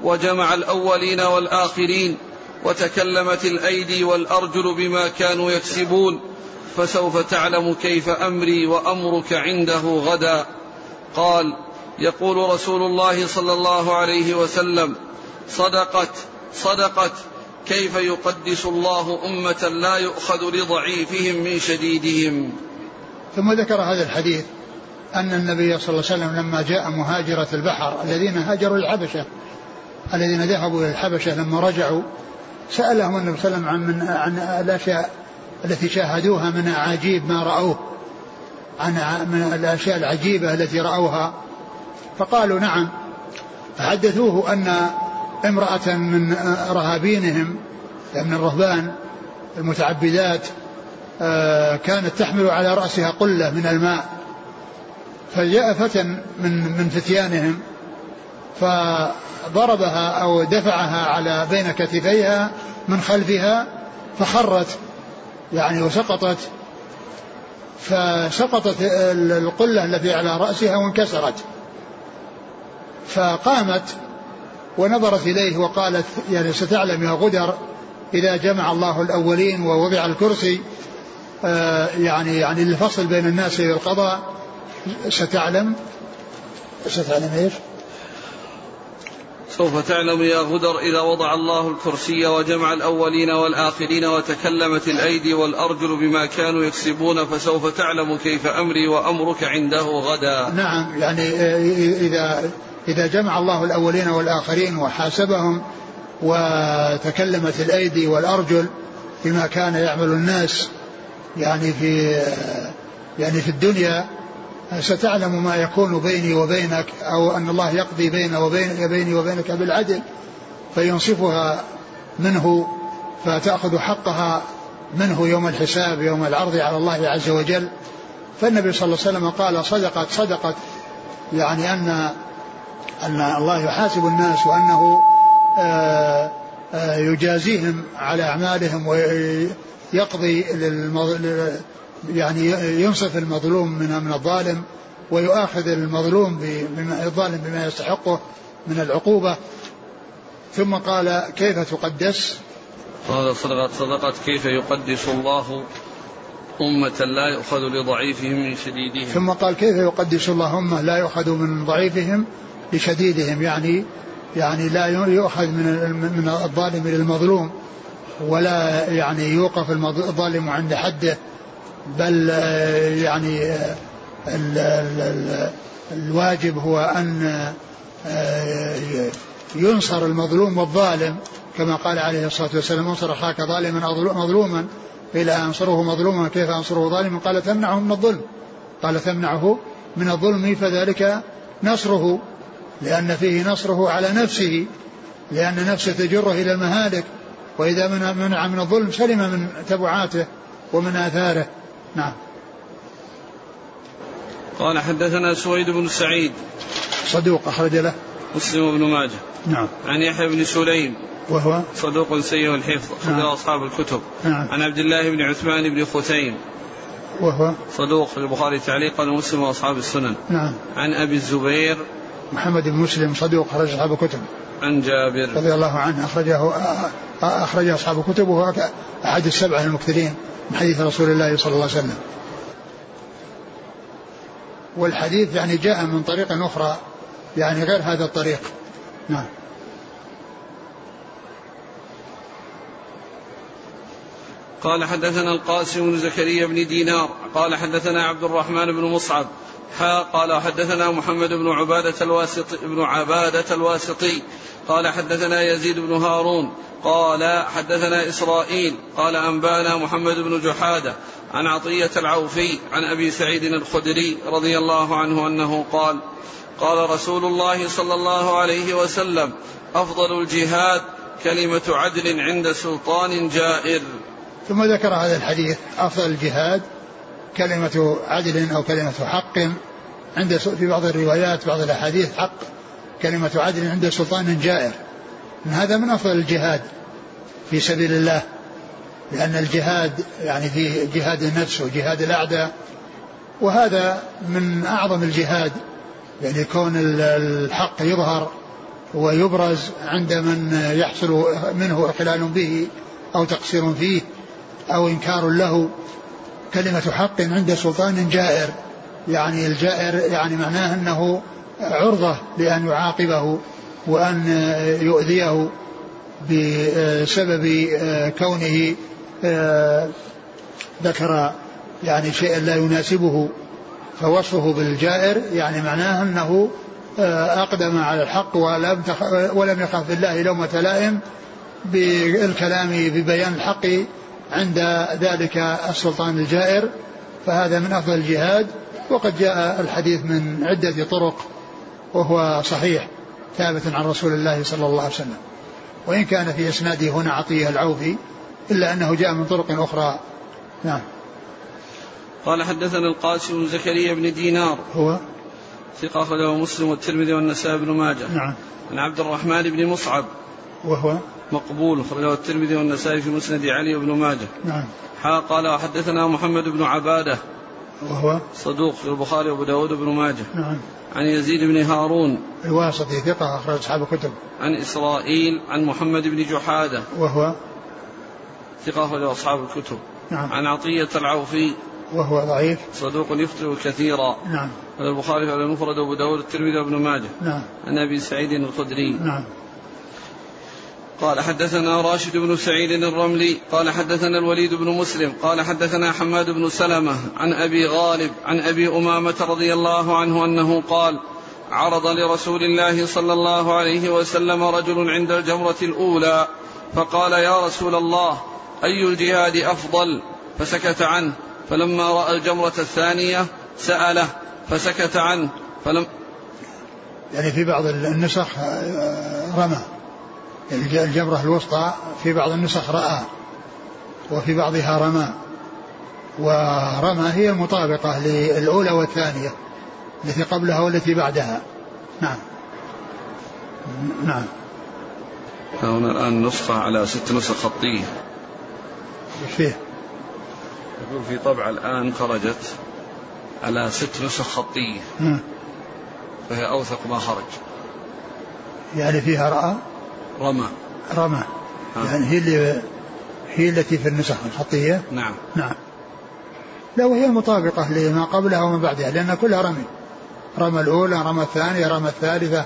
وجمع الأولين والآخرين وتكلمت الأيدي والأرجل بما كانوا يكسبون فسوف تعلم كيف أمري وأمرك عنده غدا. قال يقول رسول الله صلى الله عليه وسلم صدقت صدقت كيف يقدس الله أمة لا يؤخذ لضعيفهم من شديدهم؟ ثم ذكر هذا الحديث أن النبي صلى الله عليه وسلم لما جاء مهاجرة البحر الذين هاجروا الحبشه الذين ذهبوا إلى الحبشة لما رجعوا سألهم النبي صلى الله عليه وسلم عن, عن الأشياء التي شاهدوها من أعاجيب ما رأوه عن من الأشياء العجيبة التي رأوها. فقالوا نعم. فحدثوه أن امرأة من رهابينهم من الرهبان المتعبدات آه، كانت تحمل على رأسها قلة من الماء. فجاء فتى من من فتيانهم فضربها أو دفعها على بين كتفيها من خلفها فخرت يعني وسقطت. فسقطت القلة التي على رأسها وانكسرت. فقامت ونظرت إليه وقالت يعني ستعلم يا غدر إذا جمع الله الأولين ووضع الكرسي آه، يعني يعني الفصل بين الناس والقضاء ستعلم ستعلم إيش؟ سوف تعلم يا غدر إذا وضع الله الكرسي وجمع الأولين والآخرين وتكلمت الأيدي والأرجل بما كانوا يكسبون فسوف تعلم كيف أمري وأمرك عنده غدا نعم يعني إذا إذا جمع الله الأولين والآخرين وحاسبهم وتكلمت الأيدي والأرجل بما كان يعمل الناس يعني في يعني في الدنيا ستعلم ما يكون بيني وبينك أو أن الله يقضي بين وبين بيني وبينك بالعدل فينصفها منه فتأخذ حقها منه يوم الحساب يوم العرض على الله عز وجل. فالنبي صلى الله عليه وسلم قال صدقت صدقت يعني أن أن الله يحاسب الناس وأنه آه، آه، يجازيهم على أعمالهم ويقضي يعني ينصف المظلوم من من الظالم ويؤاخذ المظلوم بما الظالم بما يستحقه من العقوبة. ثم قال كيف تقدس؟ قال صدقت صدقت كيف يقدس الله أمة لا يؤخذ لضعيفهم من شديدهم. ثم قال كيف يقدس الله أمة لا يؤخذ من ضعيفهم؟ لشديدهم يعني يعني لا يؤخذ من من الظالم للمظلوم ولا يعني يوقف الظالم عند حده بل آه، يعني آه، ال ال ال الواجب هو أن آه، ينصر المظلوم والظالم كما قال عليه الصلاة والسلام انصر أخاك ظالما مظلوما قيل أنصره مظلوما كيف أنصره ظالما؟ قال تمنعه من الظلم. قال تمنعه من الظلم فذلك نصره. لأن فيه نصره على نفسه لأن نفسه تجره إلى المهالك وإذا منع من الظلم سلم من تبعاته ومن آثاره. نعم. قال حدثنا سويد بن سعيد صدوق أخرج له. مسلم بن ماجه. نعم. عن يحيى بن سليم وهو؟ صدوق سيء الحفظ أخرج نعم. أصحاب الكتب. نعم. عن عبد الله بن عثمان بن ختيم وهو؟ صدوق في البخاري تعليقا ومسلم وأصحاب السنن. نعم. عن أبي الزبير محمد بن مسلم صدوق خرج أصحاب الكتب. عن جابر. رضي الله عنه اخرجه اخرجه أصحاب الكتب وهو أحد السبعة المكثرين من حديث رسول الله صلى الله عليه وسلم. والحديث يعني جاء من طريق أخرى يعني غير هذا الطريق. نعم. قال حدثنا القاسم بن زكريا بن دينار قال حدثنا عبد الرحمن بن مصعب قال حدثنا محمد بن عبادة الواسطي بن عبادة الواسطي. قال حدثنا يزيد بن هارون. قال حدثنا إسرائيل. قال أنبانا محمد بن جحادة عن عطية العوفي عن أبي سعيد الخدري رضي الله عنه أنه قال قال رسول الله صلى الله عليه وسلم أفضل الجهاد كلمة عدل عند سلطان جائر. ثم ذكر هذا الحديث أفضل الجهاد كلمة عدل أو كلمة حق. عند في بعض الروايات بعض الأحاديث حق. كلمة عدل عند سلطان جائر. هذا من أفضل الجهاد في سبيل الله. لأن الجهاد يعني في جهاد النفس وجهاد الأعداء. وهذا من أعظم الجهاد. يعني كون الحق يظهر ويبرز عند من يحصل منه إخلال به أو تقصير فيه أو إنكار له. كلمة حق عند سلطان جائر. يعني الجائر يعني معناه أنه عرضة لأن يعاقبه وأن يؤذيه بسبب كونه ذكر يعني شيئا لا يناسبه. فوصفه بالجائر يعني معناه أنه أقدم على الحق ولم ولم يخاف بالله لومة لائم بالكلام ببيان الحق عند ذلك السلطان الجائر فهذا من أفضل الجهاد وقد جاء الحديث من عدة طرق وهو صحيح ثابت عن رسول الله صلى الله عليه وسلم. وإن كان في إسناده هنا عطية العوفي إلا أنه جاء من طرق أخرى. نعم. قال حدثنا القاسم بن زكريا بن دينار. هو؟ ثقة أخرجه مسلم والترمذي والنسائي بن ماجه. نعم. عن عبد الرحمن بن مصعب. وهو؟ مقبول أخرجه الترمذي والنسائي في مسند علي بن ماجه. نعم. حا قال وحدثنا محمد بن عبادة. وهو؟ صدوق في البخاري وأبو داود بن ماجه. نعم. عن يزيد بن هارون. الواسطي ثقة أخرج أصحاب الكتب. عن إسرائيل عن محمد بن جحادة. وهو؟ ثقة أخرج أصحاب الكتب. نعم. عن عطية العوفي. وهو ضعيف. صدوق يخطئ كثيرا. نعم. البخاري على المفرد وابو داود الترمذي وابن ماجه. نعم. عن أبي سعيد الخدري. نعم. قال حدثنا راشد بن سعيد الرملي قال حدثنا الوليد بن مسلم قال حدثنا حماد بن سلمة عن أبي غالب عن أبي أمامة رضي الله عنه أنه قال عرض لرسول الله صلى الله عليه وسلم رجل عند الجمرة الأولى فقال يا رسول الله أي الجهاد أفضل؟ فسكت عنه فلما رأى الجمرة الثانية سأله فسكت عنه فلم يعني في بعض النسخ رمى. الجمرة الوسطى في بعض النسخ رأى وفي بعضها رمى. ورمى هي المطابقة للأولى والثانية التي قبلها والتي بعدها. نعم. نعم. هنا الآن نسخة على ست نسخ خطية إيش فيه؟ يقول في طبعة الآن خرجت على ست نسخ خطية فهي أوثق ما خرج. يعني فيها رأى؟ رمى. رمى. يعني هي اللي هي التي في النسخ الخطية نعم. نعم. لا وهي المطابقة لما قبلها وما بعدها لأن كلها رمي. رمى الأولى رمى الثانية رمى الثالثة.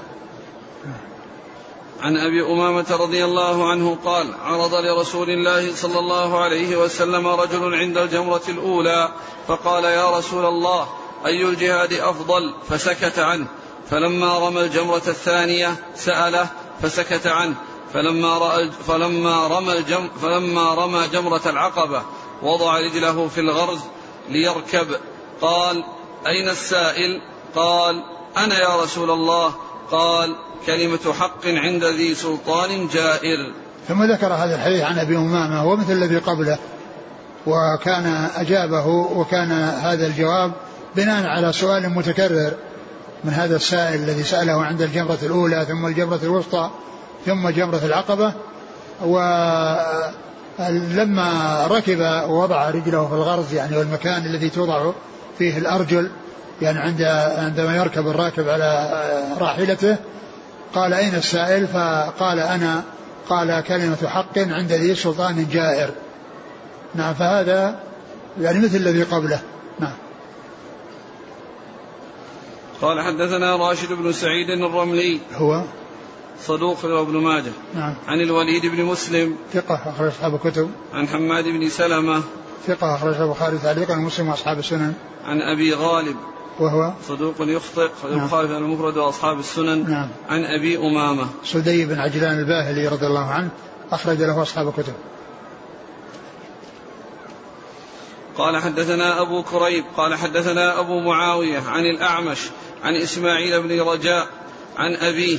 عن أبي أمامة رضي الله عنه قال عرض لرسول الله صلى الله عليه وسلم رجل عند الجمرة الأولى فقال يا رسول الله أي الجهاد أفضل؟ فسكت عنه. فلما رمى الجمرة الثانية سأله فسكت عنه. فلما رأى فلما رمى الجم فلما رمى جمرة العقبة وضع رجله في الغرز ليركب. قال أين السائل؟ قال أنا يا رسول الله. قال كلمة حق عند ذي سلطان جائر. ثم ذكر هذا الحديث عن أبي أمامة ومثل الذي قبله وكان أجابه وكان هذا الجواب بناء على سؤال متكرر من هذا السائل الذي سأله عند الجمرة الأولى ثم الجمرة الوسطى. ثم جمرة العقبة ولما ركب ووضع رجله في الغرز يعني والمكان الذي توضع فيه الأرجل يعني عند عندما يركب الراكب على راحلته قال أين السائل؟ فقال أنا قال كلمة حق عند ذي سلطان جائر. نعم فهذا يعني مثل الذي قبله. نعم. قال حدثنا راشد بن سعيد الرملي. هو؟ صدوق ابن ماجه. نعم. عن الوليد بن مسلم. ثقة أخرج أصحاب الكتب. عن حماد بن سلمة. ثقة أخرج البخاري تعليقا ومسلم وأصحاب السنن. عن أبي غالب. وهو؟ صدوق يخطئ خرج نعم. البخاري في المفرد وأصحاب السنن. نعم. عن أبي أمامة. سدي بن عجلان الباهلي رضي الله عنه أخرج له أصحاب الكتب. قال حدثنا أبو كريب قال حدثنا أبو معاوية عن الأعمش عن إسماعيل بن رجاء عن أبيه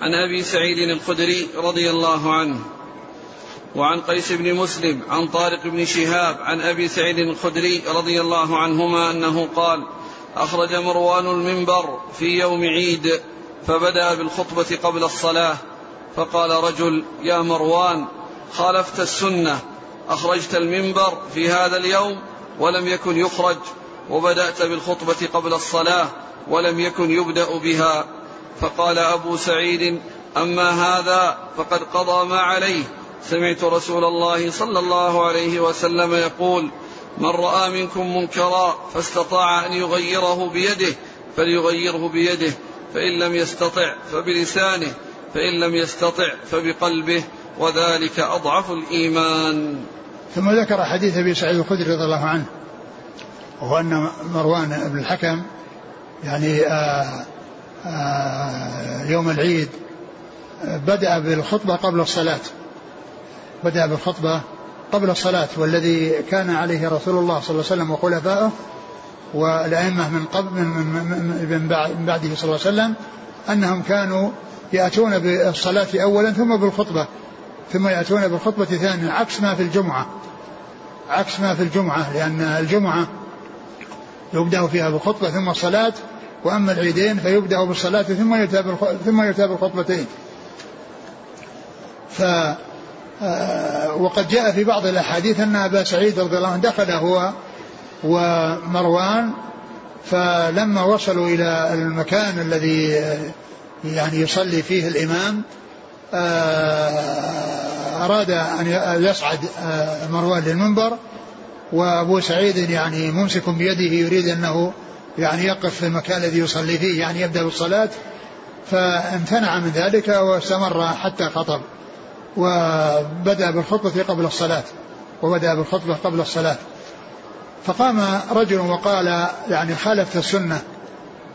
عن أبي سعيد الخدري رضي الله عنه وعن قيس بن مسلم عن طارق بن شهاب عن أبي سعيد الخدري رضي الله عنهما أنه قال أخرج مروان المنبر في يوم عيد فبدأ بالخطبة قبل الصلاة فقال رجل يا مروان خالفت السنة أخرجت المنبر في هذا اليوم ولم يكن يخرج وبدأت بالخطبة قبل الصلاة ولم يكن يبدأ بها. فقال أبو سعيد أما هذا فقد قضى ما عليه. سمعت رسول الله صلى الله عليه وسلم يقول من رأى منكم منكرا فاستطاع أن يغيره بيده فليغيره بيده فإن لم يستطع فبلسانه فإن لم يستطع فبقلبه وذلك أضعف الإيمان. ثم ذكر حديث أبي سعيد الخدري رضي الله عنه وهو أن مروان بن الحكم يعني آآ يوم العيد بدأ بالخطبة قبل الصلاة. بدأ بالخطبة قبل الصلاة والذي كان عليه رسول الله صلى الله عليه وسلم وخلفائه والأئمة من قبل من بعده صلى الله عليه وسلم أنهم كانوا يأتون بالصلاة أولا ثم بالخطبة ثم يأتون بالخطبة ثانيا عكس ما في الجمعة. عكس ما في الجمعة لأن الجمعة يبدأ فيها بالخطبة ثم الصلاة وأما العيدين فيبدأ بالصلاة ثم يتابع ثم يتابع الخطبتين. ف آه، وقد جاء في بعض الأحاديث أن أبا سعيد رضي الله عنه دخل هو ومروان فلما وصلوا إلى المكان الذي يعني يصلي فيه الإمام آه، أراد أن يصعد آه، مروان للمنبر وأبو سعيد يعني ممسك بيده يريد أنه يعني يقف في المكان الذي يصلي فيه يعني يبدأ بالصلاة فامتنع من ذلك واستمر حتى خطب. وبدأ بالخطبة قبل الصلاة وبدأ بالخطبة قبل الصلاة. فقام رجل وقال يعني خالفت السنة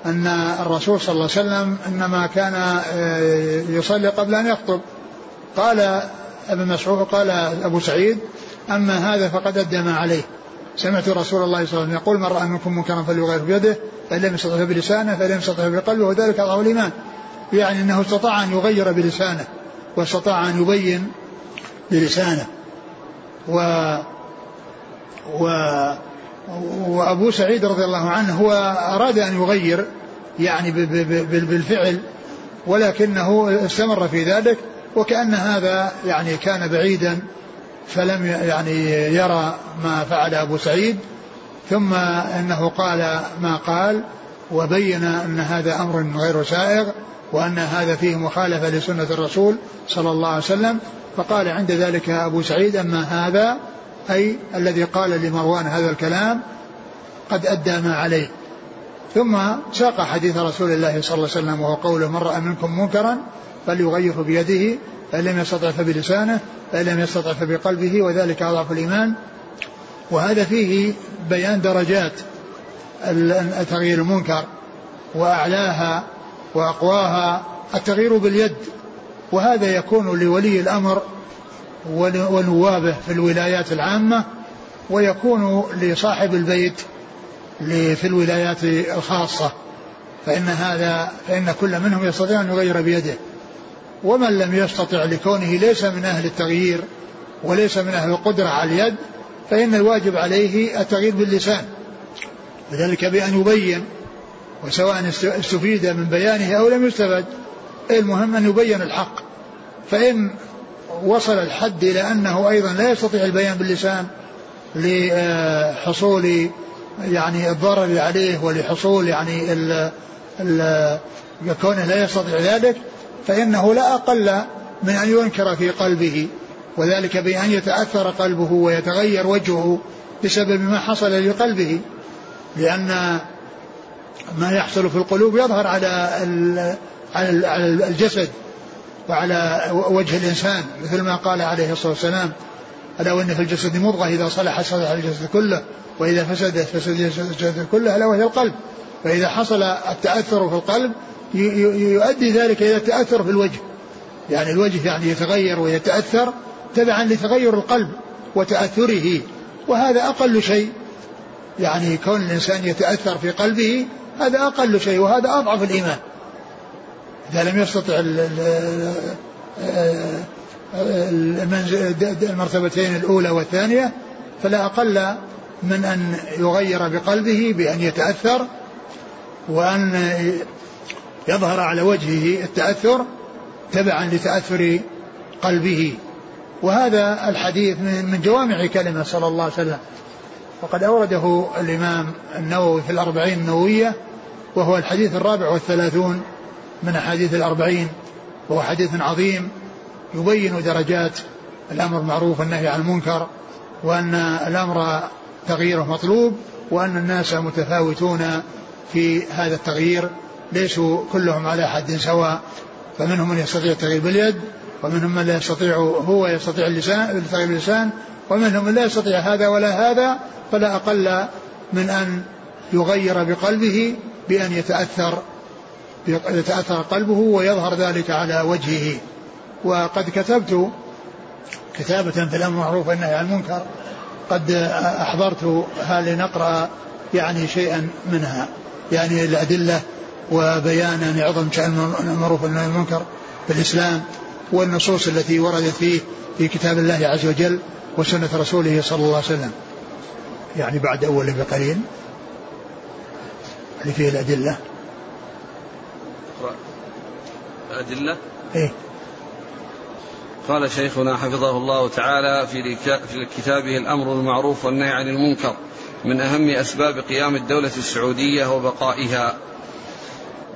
أن الرسول صلى الله عليه وسلم إنما كان آه، يصلي قبل أن يخطب. قال ابن مسعود قال أبو سعيد أما هذا فقد أدى ما عليه. سمعت رسول الله صلى الله عليه وسلم يقول من رأى منكم منكرا فليغير بيده فإن لم يستطع بلسانه فإن لم يستطع بقلبه وذلك أضعف الإيمان. يعني أنه استطاع أن يغير بلسانه واستطاع أن يبين بلسانه. و و وأبو سعيد رضي الله عنه هو أراد أن يغير يعني بالفعل ولكنه استمر في ذلك وكأن هذا يعني كان بعيدا فلم يعني يرى ما فعل أبو سعيد ثم إنه قال ما قال وبين أن هذا أمر غير سائغ وأن هذا فيه مخالفة لسنة الرسول صلى الله عليه وسلم. فقال عند ذلك أبو سعيد أما هذا أي الذي قال لمروان هذا الكلام قد أدى ما عليه. ثم ساق حديث رسول الله صلى الله عليه وسلم وهو قوله من رأى منكم منكرا فليغيره بيده. فإن لم يستطع فبلسانه فإن لم يستطع فبقلبه وذلك أضعف الإيمان. وهذا فيه بيان درجات تغيير المنكر وأعلاها وأقواها التغيير باليد. وهذا يكون لولي الأمر ونوابه في الولايات العامة ويكون لصاحب البيت في الولايات الخاصة. فإن هذا فإن كل منهم يستطيع أن يغير بيده. ومن لم يستطع لكونه ليس من أهل التغيير وليس من أهل القدرة على اليد فإن الواجب عليه التغيير باللسان. وذلك بأن يبين وسواء استفيد من بيانه أو لم يستفد المهم أن يبين الحق. فإن وصل الحد إلى أنه أيضا لا يستطيع البيان باللسان لحصول يعني الضرر عليه ولحصول يعني ال ال كونه لا يستطيع ذلك فإنه لا أقل من أن ينكر في قلبه وذلك بأن يتأثر قلبه ويتغير وجهه بسبب ما حصل لقلبه لأن ما يحصل في القلوب يظهر على على الجسد وعلى وجه الإنسان مثل ما قال عليه الصلاة والسلام ألا وإن في الجسد مضغة إذا صلح صلح الجسد كله وإذا فسدت فسد الجسد كله ألا وهي القلب. فإذا حصل التأثر في القلب يؤدي ذلك إلى التأثر في الوجه. يعني الوجه يعني يتغير ويتأثر تبعا لتغير القلب وتأثره. وهذا أقل شيء. يعني كون الإنسان يتأثر في قلبه هذا أقل شيء وهذا أضعف الإيمان. إذا لم يستطع المرتبتين الأولى والثانية فلا أقل من أن يغير بقلبه بأن يتأثر وأن يظهر على وجهه التأثر تبعا لتأثر قلبه. وهذا الحديث من جوامع كلمة صلى الله عليه وسلم. وقد أورده الإمام النووي في الأربعين النووية وهو الحديث الرابع والثلاثون من أحاديث الأربعين وهو حديث عظيم يبين درجات الأمر بالمعروف والنهي عن المنكر وأن الأمر تغييره مطلوب وأن الناس متفاوتون في هذا التغيير. ليسوا كلهم على حد سواء فمنهم من يستطيع التغيير باليد ومنهم من لا يستطيع هو يستطيع اللسان التغيير باللسان ومنهم من لا يستطيع هذا ولا هذا فلا أقل من أن يغير بقلبه بأن يتأثر يتأثر قلبه ويظهر ذلك على وجهه. وقد كتبت كتابة في الأمر المعروف والنهي عن المنكر قد أحضرتها لنقرأ يعني شيئا منها يعني الأدلة وبيان يعني عظم شأن المعروف والنهي عن المنكر في الإسلام والنصوص التي وردت فيه في كتاب الله عز وجل وسنة رسوله صلى الله عليه وسلم. يعني بعد أول بقليل اللي فيه الأدلة. الأدلة إيه. قال شيخنا حفظه الله تعالى في في كتابه الأمر بالمعروف والنهي عن المنكر من أهم أسباب قيام الدولة السعودية وبقائها.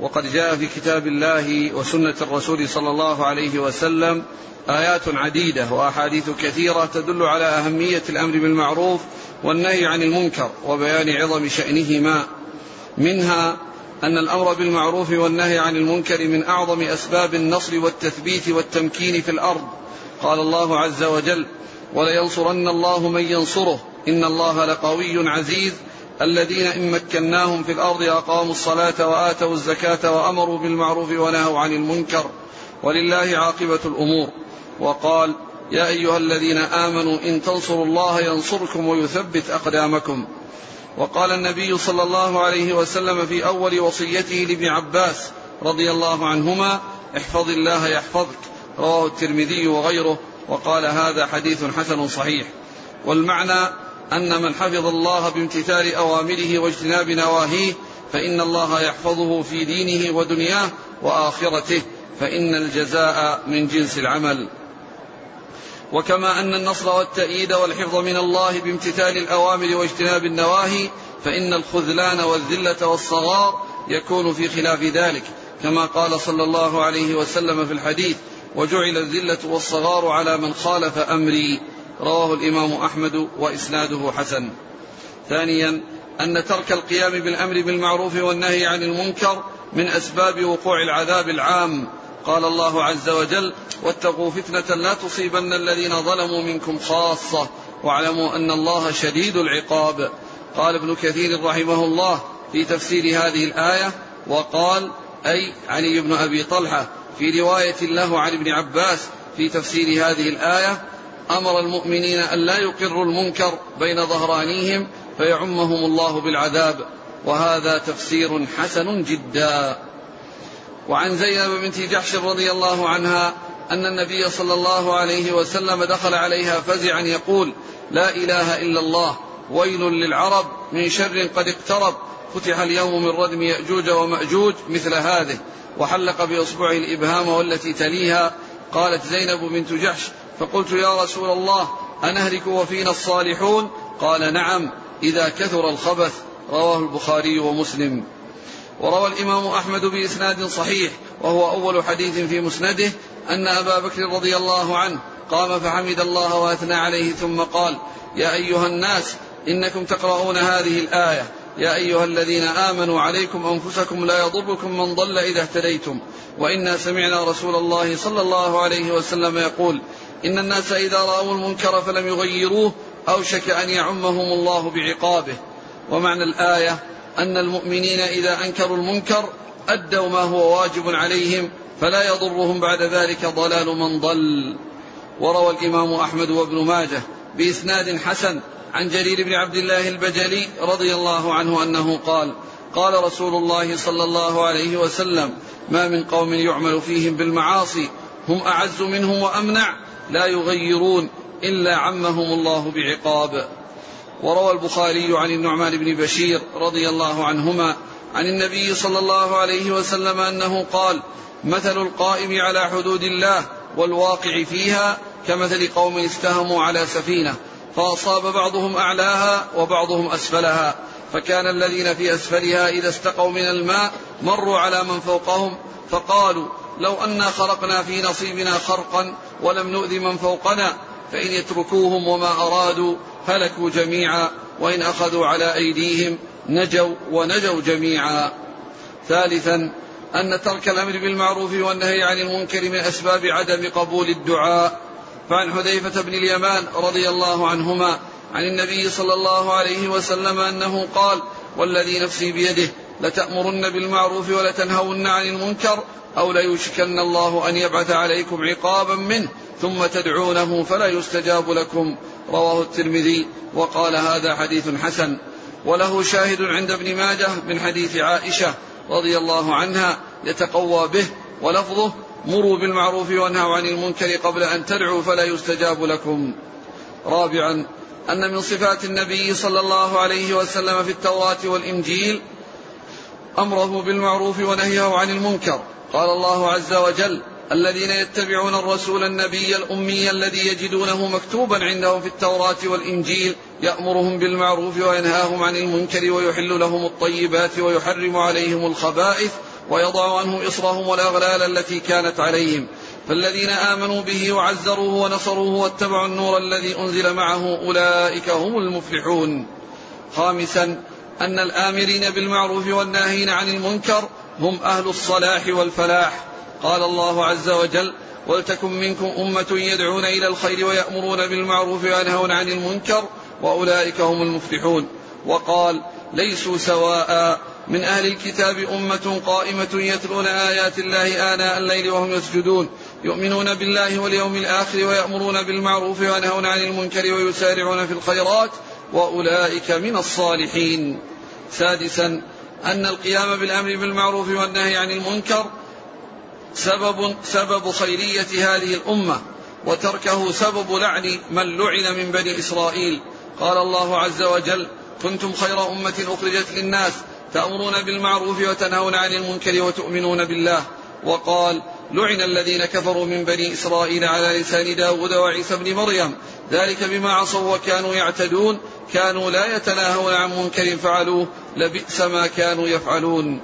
وقد جاء في كتاب الله وسنة الرسول صلى الله عليه وسلم آيات عديدة وأحاديث كثيرة تدل على أهمية الأمر بالمعروف والنهي عن المنكر وبيان عظم شأنهما. منها أن الأمر بالمعروف والنهي عن المنكر من أعظم أسباب النصر والتثبيت والتمكين في الأرض. قال الله عز وجل ولينصرن الله من ينصره إن الله لقوي عزيز الذين إن مكناهم في الأرض أقاموا الصلاة وآتوا الزكاة وأمروا بالمعروف ونهوا عن المنكر ولله عاقبة الأمور. وقال يا أيها الذين آمنوا إن تنصروا الله ينصركم ويثبت أقدامكم. وقال النبي صلى الله عليه وسلم في أول وصيته لابن عباس رضي الله عنهما احفظ الله يحفظك. رواه الترمذي وغيره. وقال هذا حديث حسن صحيح. والمعنى أن من حفظ الله بامتثال أوامره واجتناب نواهيه فإن الله يحفظه في دينه ودنياه وآخرته فإن الجزاء من جنس العمل. وكما أن النصر والتأييد والحفظ من الله بامتثال الأوامر واجتناب النواهي فإن الخذلان والذلة والصغار يكون في خلاف ذلك كما قال صلى الله عليه وسلم في الحديث وجعل الذلة والصغار على من خالف أمري. رواه الإمام أحمد وإسناده حسن. ثانيا أن ترك القيام بالأمر بالمعروف والنهي عن المنكر من أسباب وقوع العذاب العام. قال الله عز وجل واتقوا فتنة لا تصيبن الذين ظلموا منكم خاصة واعلموا أن الله شديد العقاب. قال ابن كثير رحمه الله في تفسير هذه الآية وقال أي علي بن أبي طلحة في رواية له عن ابن عباس في تفسير هذه الآية أمر المؤمنين أن لا يقروا المنكر بين ظهرانيهم فيعمهم الله بالعذاب وهذا تفسير حسن جدا. وعن زينب بنت جحش رضي الله عنها أن النبي صلى الله عليه وسلم دخل عليها فزعا يقول لا إله إلا الله ويل للعرب من شر قد اقترب فتح اليوم من ردم يأجوج ومأجوج مثل هذه وحلق بإصبعه الإبهام والتي تليها قالت زينب بنت جحش فقلت يا رسول الله أنهلك وفينا الصالحون؟ قال نعم إذا كثر الخبث رواه البخاري ومسلم. وروى الإمام أحمد بإسناد صحيح وهو أول حديث في مسنده أن أبا بكر رضي الله عنه قام فحمد الله وأثنى عليه ثم قال يا أيها الناس إنكم تقرؤون هذه الآية. يا أيها الذين آمنوا عليكم أنفسكم لا يضركم من ضل إذا اهتديتم. وإنا سمعنا رسول الله صلى الله عليه وسلم يقول إن الناس إذا رأوا المنكر فلم يغيروه أوشك أن يعمهم الله بعقابه. ومعنى الآية أن المؤمنين إذا أنكروا المنكر أدوا ما هو واجب عليهم فلا يضرهم بعد ذلك ضلال من ضل. وروى الإمام أحمد وابن ماجه بإسناد حسن عن جرير بن عبد الله البجلي رضي الله عنه أنه قال قال رسول الله صلى الله عليه وسلم ما من قوم يعمل فيهم بالمعاصي هم أعز منهم وأمنع لا يغيرون إلا عمهم الله بعقاب. وروى البخاري عن النعمان بن بشير رضي الله عنهما عن النبي صلى الله عليه وسلم أنه قال مثل القائم على حدود الله والواقع فيها كمثل قوم استهموا على سفينة فأصاب بعضهم أعلاها وبعضهم أسفلها فكان الذين في أسفلها إذا استقوا من الماء مروا على من فوقهم فقالوا لو أنا خرقنا في نصيبنا خرقا ولم نؤذ من فوقنا فإن يتركوهم وما أرادوا هلكوا جميعا وإن أخذوا على أيديهم نجوا ونجوا جميعا. ثالثا أن ترك الأمر بالمعروف والنهي عن المنكر من أسباب عدم قبول الدعاء. فعن حذيفة بن اليمان رضي الله عنهما عن النبي صلى الله عليه وسلم أنه قال والذي نفسي بيده لتأمرن بالمعروف ولتنهون عن المنكر أو ليوشكن الله أن يبعث عليكم عقابا منه ثم تدعونه فلا يستجاب لكم. رواه الترمذي وقال هذا حديث حسن. وله شاهد عند ابن ماجه من حديث عائشة رضي الله عنها يتقوى به ولفظه مروا بالمعروف وانهوا عن المنكر قبل أن تدعوا فلا يستجاب لكم. رابعا أن من صفات النبي صلى الله عليه وسلم في التوراة والإنجيل أمره بالمعروف ونهيه عن المنكر. قال الله عز وجل الذين يتبعون الرسول النبي الأمي الذي يجدونه مكتوبا عندهم في التوراة والإنجيل يأمرهم بالمعروف وينهاهم عن المنكر ويحل لهم الطيبات ويحرم عليهم الخبائث ويضع عنهم إصرهم والأغلال التي كانت عليهم. فالذين آمنوا به وعزروه ونصروه واتبعوا النور الذي أنزل معه أولئك هم المفلحون. خامسا أن الآمرين بالمعروف والناهين عن المنكر هم أهل الصلاح والفلاح. قال الله عز وجل ولتكن منكم أمة يدعون إلى الخير ويأمرون بالمعروف وينهون عن المنكر وأولئك هم المفلحون. وقال ليسوا سواء. من أهل الكتاب أمة قائمة يتلون آيات الله آناء الليل وهم يسجدون. يؤمنون بالله واليوم الآخر ويأمرون بالمعروف وينهون عن المنكر ويسارعون في الخيرات وأولئك من الصالحين. سادسا أن القيام بالأمر بالمعروف والنهي عن المنكر سبب سبب خيرية هذه الأمة وتركه سبب لعن من لعن من بني إسرائيل. قال الله عز وجل كنتم خير أمة أخرجت للناس تأمرون بالمعروف وتنهون عن المنكر وتؤمنون بالله. وقال لعن الذين كفروا من بني إسرائيل على لسان داود وعيسى بن مريم ذلك بما عصوا وكانوا يعتدون كانوا لا يتناهون عن منكر فعلوه لبئس ما كانوا يفعلون.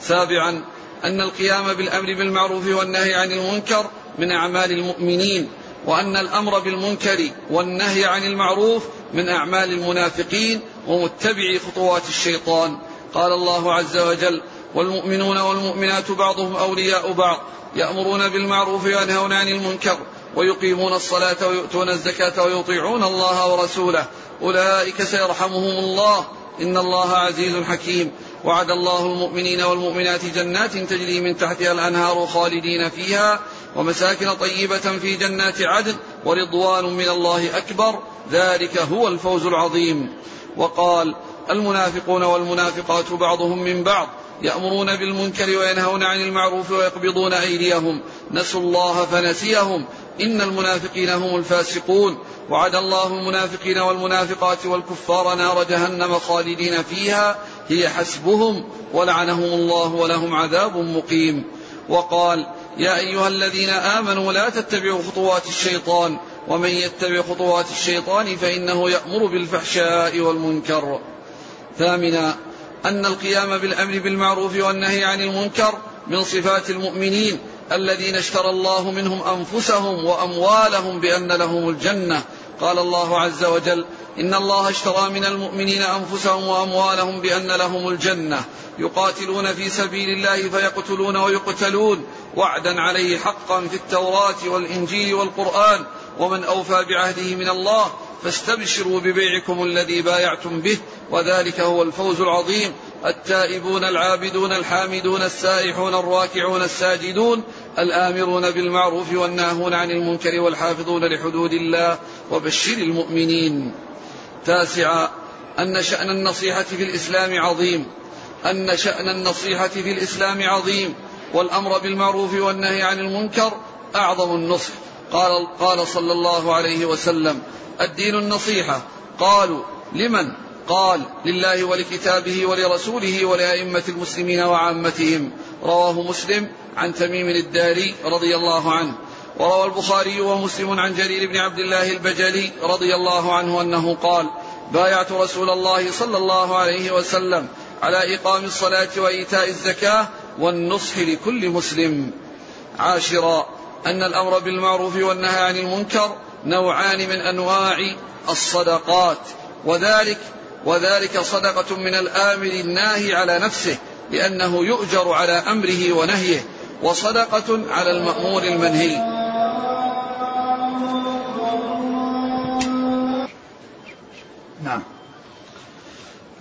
سابعا أن القيام بالأمر بالمعروف والنهي عن المنكر من أعمال المؤمنين وأن الأمر بالمنكر والنهي عن المعروف من أعمال المنافقين ومتبعي خطوات الشيطان. قال الله عز وجل والمؤمنون والمؤمنات بعضهم أولياء بعض يأمرون بالمعروف وينهون عن المنكر ويقيمون الصلاة ويؤتون الزكاة ويطيعون الله ورسوله. أولئك سيرحمهم الله. إن الله عزيز حكيم. وعد الله المؤمنين والمؤمنات جنات تجري من تحتها الأنهار خالدين فيها. ومساكن طيبة في جنات عدن. ورضوان من الله أكبر. ذلك هو الفوز العظيم. وقال المنافقون والمنافقات بعضهم من بعض يأمرون بالمنكر وينهون عن المعروف ويقبضون أيديهم. نسوا الله فنسيهم. إن المنافقين هم الفاسقون. وعد الله المنافقين والمنافقات والكفار نار جهنم خالدين فيها. هي حسبهم ولعنهم الله ولهم عذاب مقيم. وقال يا أيها الذين آمنوا لا تتبعوا خطوات الشيطان ومن يتبع خطوات الشيطان فإنه يأمر بالفحشاء والمنكر. ثامنا أن القيام بالأمر بالمعروف والنهي عن المنكر من صفات المؤمنين الذين اشترى الله منهم أنفسهم وأموالهم بأن لهم الجنة. قال الله عز وجل إن الله اشترى من المؤمنين أنفسهم وأموالهم بأن لهم الجنة يقاتلون في سبيل الله فيقتلون ويقتلون وعدا عليه حقا في التوراة والإنجيل والقرآن ومن أوفى بعهده من الله فاستبشروا ببيعكم الذي بايعتم به وذلك هو الفوز العظيم التائبون العابدون الحامدون السائحون الراكعون الساجدون الآمرون بالمعروف والناهون عن المنكر والحافظون لحدود الله وبشر المؤمنين. تاسعا أن شأن النصيحة في الإسلام عظيم. أن شأن النصيحة في الإسلام عظيم. والأمر بالمعروف والنهي عن المنكر أعظم النصح. قال, قال صلى الله عليه وسلم الدين النصيحة. قالوا لمن؟ قال لله ولكتابه ولرسوله ولأئمة المسلمين وعامتهم. رواه مسلم عن تميم الداري رضي الله عنه. وروى البخاري ومسلم عن جرير بن عبد الله البجلي رضي الله عنه أنه قال بايعت رسول الله صلى الله عليه وسلم على إقام الصلاة وإيتاء الزكاة والنصح لكل مسلم. عاشرا أن الأمر بالمعروف والنهي عن المنكر نوعان من أنواع الصدقات وذلك وذلك صدقة من الآمر الناهي على نفسه لأنه يؤجر على أمره ونهيه وصدقة على المأمور المنهي. نعم.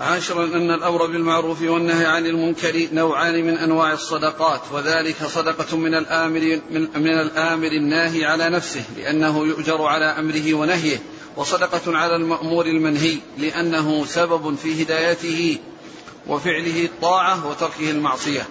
عاشرا أن الأمر بالمعروف والنهي عن المنكر نوعان من أنواع الصدقات وذلك صدقة من الآمر من, الآمر الناهي على نفسه لأنه يؤجر على أمره ونهيه وصدقة على المأمور المنهي لأنه سبب في هدايته وفعله الطاعة وتركه المعصية.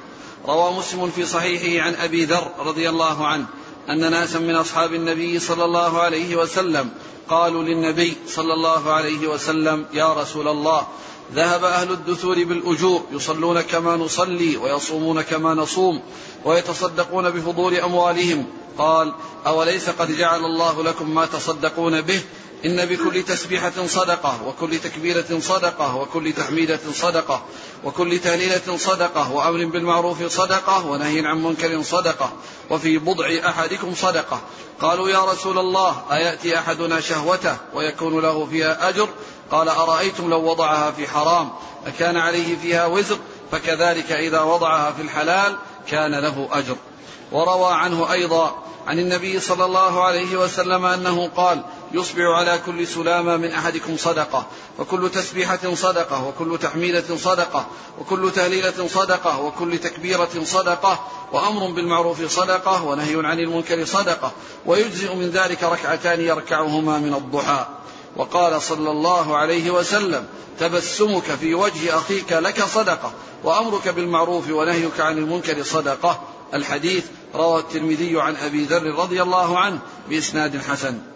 روى مسلم في صحيحه عن أبي ذر رضي الله عنه أن ناسا من أصحاب النبي صلى الله عليه وسلم قالوا للنبي صلى الله عليه وسلم يا رسول الله ذهب أهل الدثور بالأجور يصلون كما نصلي ويصومون كما نصوم ويتصدقون بفضول أموالهم. قال أوليس قد جعل الله لكم ما تصدقون به إن بكل تسبيحة صدقة وكل تكبيرة صدقة وكل تحميدة صدقة وكل تهليلة صدقة وأمر بالمعروف صدقة ونهي عن منكر صدقة وفي بضع أحدكم صدقة. قالوا يا رسول الله أيأتي أحدنا شهوته ويكون له فيها أجر؟ قال أرأيتم لو وضعها في حرام؟ أكان عليه فيها وزر؟ فكذلك إذا وضعها في الحلال كان له أجر. وروى عنه أيضا عن النبي صلى الله عليه وسلم أنه قال يصبع على كل سلامة من أحدكم صدقة وكل تسبيحة صدقة وكل تحميدة صدقة وكل تهليلة صدقة وكل تكبيرة صدقة وأمر بالمعروف صدقة ونهي عن المنكر صدقة ويجزئ من ذلك ركعتان يركعهما من الضحى. وقال صلى الله عليه وسلم تبسمك في وجه أخيك لك صدقة وأمرك بالمعروف ونهيك عن المنكر صدقة. الحديث روى الترمذي عن أبي ذر رضي الله عنه بإسناد حسن.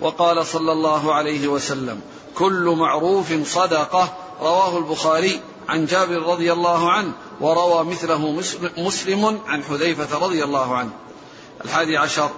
وقال صلى الله عليه وسلم كل معروف صدقة. رواه البخاري عن جابر رضي الله عنه وروى مثله مسلم عن حذيفة رضي الله عنه. الحادي عشر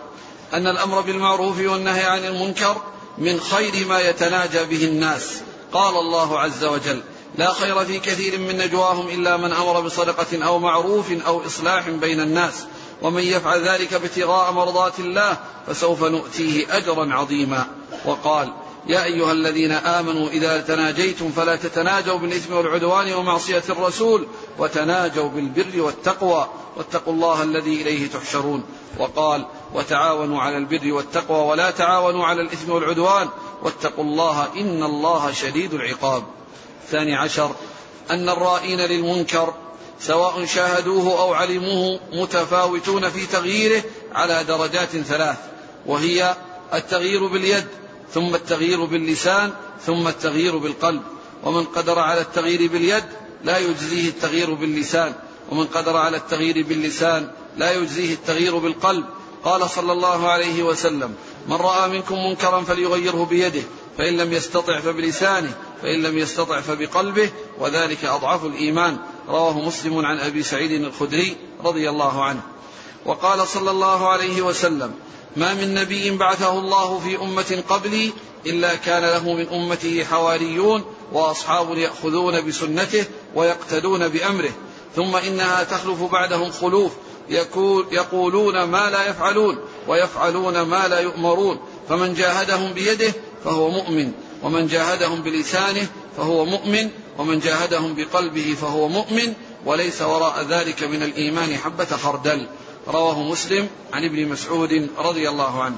أن الأمر بالمعروف والنهي عن المنكر من خير ما يتناجى به الناس. قال الله عز وجل لا خير في كثير من نجواهم إلا من أمر بصدقة أو معروف أو إصلاح بين الناس. ومن يفعل ذلك ابتغاء مرضات الله فسوف نؤتيه أجرا عظيما. وقال يا أيها الذين آمنوا إذا تناجيتم فلا تتناجوا بالإثم والعدوان ومعصية الرسول وتناجوا بالبر والتقوى واتقوا الله الذي إليه تحشرون. وقال وتعاونوا على البر والتقوى ولا تعاونوا على الإثم والعدوان واتقوا الله إن الله شديد العقاب. الثاني عشر أن الرائين للمنكر سواء شاهدوه أو علموه متفاوتون في تغييره على درجات ثلاث وهي التغيير باليد ثم التغيير باللسان ثم التغيير بالقلب. ومن قدر على التغيير باليد لا يجزيه التغيير باللسان ومن قدر على التغيير باللسان لا يجزيه التغيير بالقلب. قال صلى الله عليه وسلم من رأى منكم منكرا فليغيره بيده فإن لم يستطع فبلسانه فإن لم يستطع فبقلبه وذلك أضعف الإيمان. رواه مسلم عن أبي سعيد الخدري رضي الله عنه. وقال صلى الله عليه وسلم ما من نبي بعثه الله في أمة قبلي إلا كان له من أمته حواريون وأصحاب يأخذون بسنته ويقتدون بأمره ثم إنها تخلف بعدهم خلوف يقولون ما لا يفعلون ويفعلون ما لا يؤمرون. فمن جاهدهم بيده فهو مؤمن ومن جاهدهم بلسانه فهو مؤمن ومن جاهدهم بقلبه فهو مؤمن. وليس وراء ذلك من الإيمان حبة خردل. رواه مسلم عن ابن مسعود رضي الله عنه.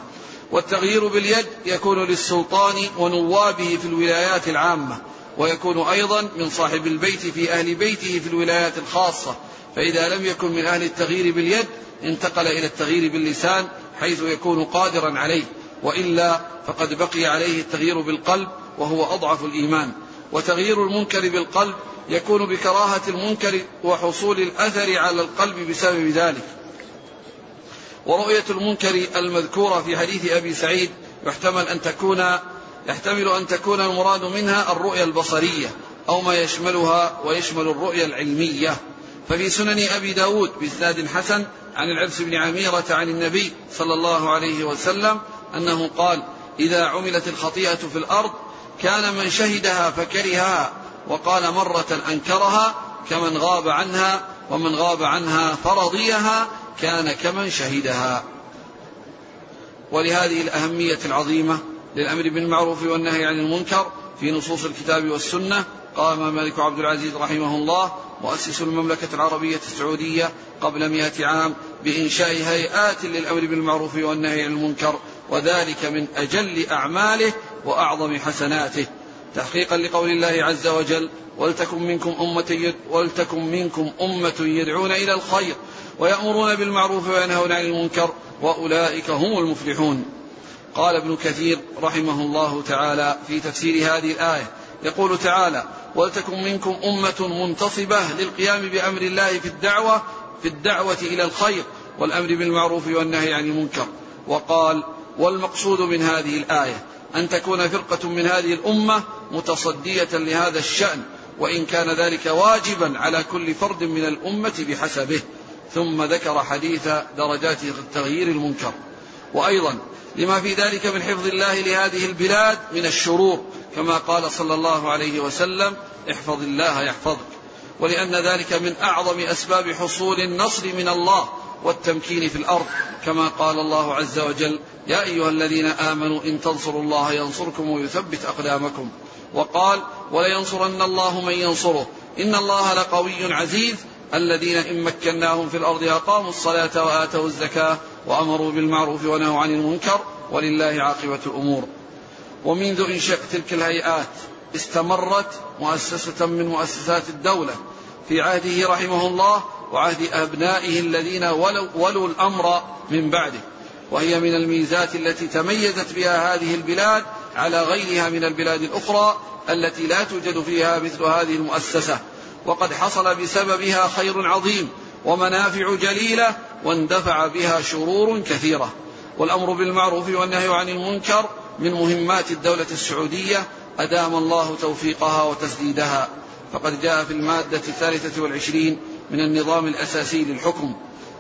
والتغيير باليد يكون للسلطان ونوابه في الولايات العامة ويكون أيضا من صاحب البيت في أهل بيته في الولايات الخاصة. فإذا لم يكن من أهل التغيير باليد انتقل إلى التغيير باللسان حيث يكون قادرا عليه. وإلا فقد بقي عليه التغيير بالقلب وهو أضعف الإيمان. وتغيير المنكر بالقلب يكون بكراهة المنكر وحصول الأثر على القلب بسبب ذلك. ورؤية المنكر المذكورة في حديث أبي سعيد يحتمل أن تكون يحتمل أن تكون المراد منها الرؤية البصرية أو ما يشملها ويشمل الرؤية العلمية. ففي سنن أبي داود بإسناد حسن عن العبس بن عميرة عن النبي صلى الله عليه وسلم أنه قال إذا عملت الخطيئة في الأرض كان من شهدها فكرهها وقال مرة أنكرها كمن غاب عنها ومن غاب عنها فرضيها كان كمن شهدها. ولهذه الأهمية العظيمة للأمر بالمعروف والنهي عن المنكر في نصوص الكتاب والسنة قام مالك عبد العزيز رحمه الله مؤسس المملكة العربية السعودية قبل مئة عام بإنشاء هيئات للأمر بالمعروف والنهي عن المنكر وذلك من أجل أعماله وأعظم حسناته. تحقيقا لقول الله عز وجل ولتكن منكم أمة ولتكن منكم أمة يدعون إلى الخير ويأمرون بالمعروف وينهون عن المنكر وأولئك هم المفلحون. قال ابن كثير رحمه الله تعالى في تفسير هذه الآية. يقول تعالى ولتكن منكم أمة منتصبة للقيام بأمر الله في الدعوة في الدعوة إلى الخير والأمر بالمعروف والنهي عن المنكر. وقال والمقصود من هذه الآية أن تكون فرقة من هذه الأمة متصدية لهذا الشأن وإن كان ذلك واجبا على كل فرد من الأمة بحسبه. ثم ذكر حديث درجات تغيير المنكر. وأيضا لما في ذلك من حفظ الله لهذه البلاد من الشرور كما قال صلى الله عليه وسلم احفظ الله يحفظك. ولأن ذلك من أعظم أسباب حصول النصر من الله والتمكين في الأرض. كما قال الله عز وجل يا أيها الذين آمنوا إن تنصروا الله ينصركم ويثبت أقدامكم. وقال ولينصرن الله من ينصره. إن الله لقوي عزيز. الذين إن مكناهم في الأرض أقاموا الصلاة وآتوا الزكاة وأمروا بالمعروف ونهوا عن المنكر. ولله عاقبة الأمور. ومنذ إنشاء تلك الهيئات استمرت مؤسسة من مؤسسات الدولة في عهده رحمه الله وعهد أبنائه الذين ولوا, ولوا الأمر من بعده. وهي من الميزات التي تميزت بها هذه البلاد على غيرها من البلاد الأخرى التي لا توجد فيها مثل هذه المؤسسة. وقد حصل بسببها خير عظيم ومنافع جليلة واندفع بها شرور كثيرة. والأمر بالمعروف والنهي عن المنكر من مهمات الدولة السعودية أدام الله توفيقها وتسديدها. فقد جاء في المادة الثالثة والعشرين من النظام الأساسي للحكم.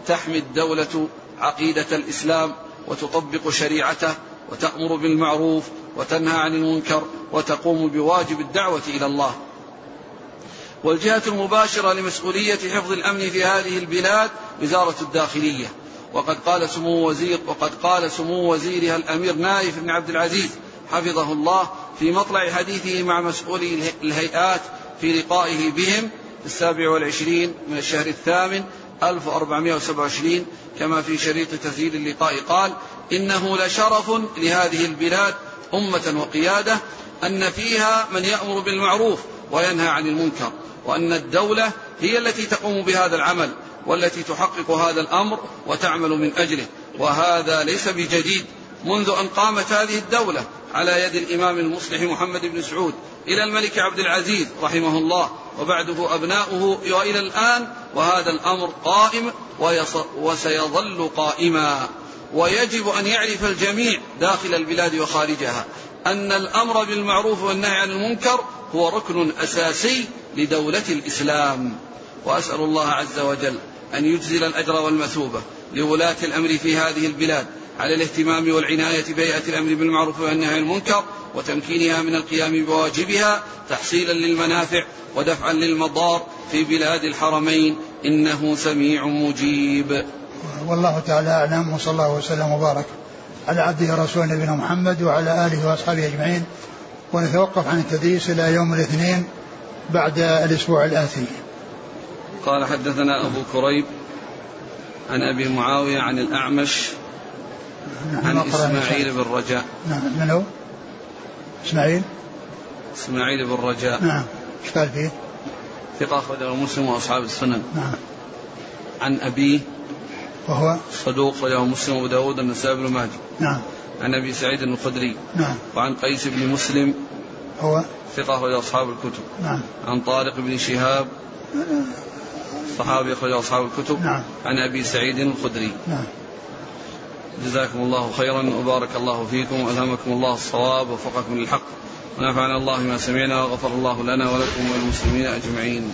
تحمي الدولة عقيدة الإسلام وتطبق شريعته وتأمر بالمعروف وتنهى عن المنكر وتقوم بواجب الدعوة إلى الله. والجهة المباشرة لمسؤولية حفظ الأمن في هذه البلاد وزارة الداخلية. وقد قال سمو وزير وقد قال سمو وزيرها الأمير نايف بن عبد العزيز حفظه الله في مطلع حديثه مع مسؤولي الهيئات في لقائه بهم في السابع والعشرين من الشهر الثامن 1427 كما في شريط تسجيل اللقاء قال إنه لشرف لهذه البلاد أمة وقيادة أن فيها من يأمر بالمعروف وينهى عن المنكر وأن الدولة هي التي تقوم بهذا العمل. والتي تحقق هذا الأمر وتعمل من أجله. وهذا ليس بجديد. منذ أن قامت هذه الدولة على يد الإمام المصلح محمد بن سعود إلى الملك عبد العزيز رحمه الله وبعده أبناؤه وإلى الآن وهذا الأمر قائم وسيظل قائما. ويجب أن يعرف الجميع داخل البلاد وخارجها أن الأمر بالمعروف والنهي عن المنكر هو ركن أساسي لدولة الإسلام. وأسأل الله عز وجل أن يجزل الأجر والمثوبة لولاة الأمر في هذه البلاد على الاهتمام والعناية بهيئة الأمر بالمعروف والنهي عن المنكر وتمكينها من القيام بواجبها تحصيلا للمنافع ودفعا للمضار في بلاد الحرمين. إنه سميع مجيب. والله تعالى أعلم وصلى الله وسلم وبارك على عبده ورسوله نبينا محمد وعلى آله وأصحابه أجمعين. ونتوقف عن التدريس إلى يوم الاثنين بعد الأسبوع الآتي. قال حدثنا أبو كريب عن أبي معاوية عن الأعمش عن إسماعيل بن رجاء. نعم من هو؟ إسماعيل؟ إسماعيل بن رجاء. نعم إيش قال فيه؟ ثقة أخرجه مسلم وأصحاب السنن. نعم. عن أبيه وهو؟ صدوق أخرجه مسلم وأبو داود النسائي بن ماجه. نعم. عن أبي سعيد الخدري. نعم. وعن قيس بن مسلم. هو؟ ثقة أخرجه أصحاب الكتب. نعم. عن طارق بن شهاب. صحابي أخرجه أصحاب الكتب. نعم. عن أبي سعيد الخدري. نعم. جزاكم الله خيرا وبارك الله فيكم وألهمكم الله الصواب ووفقكم للحق. ونفعنا الله ما سمعنا وغفر الله لنا ولكم وللمسلمين أجمعين.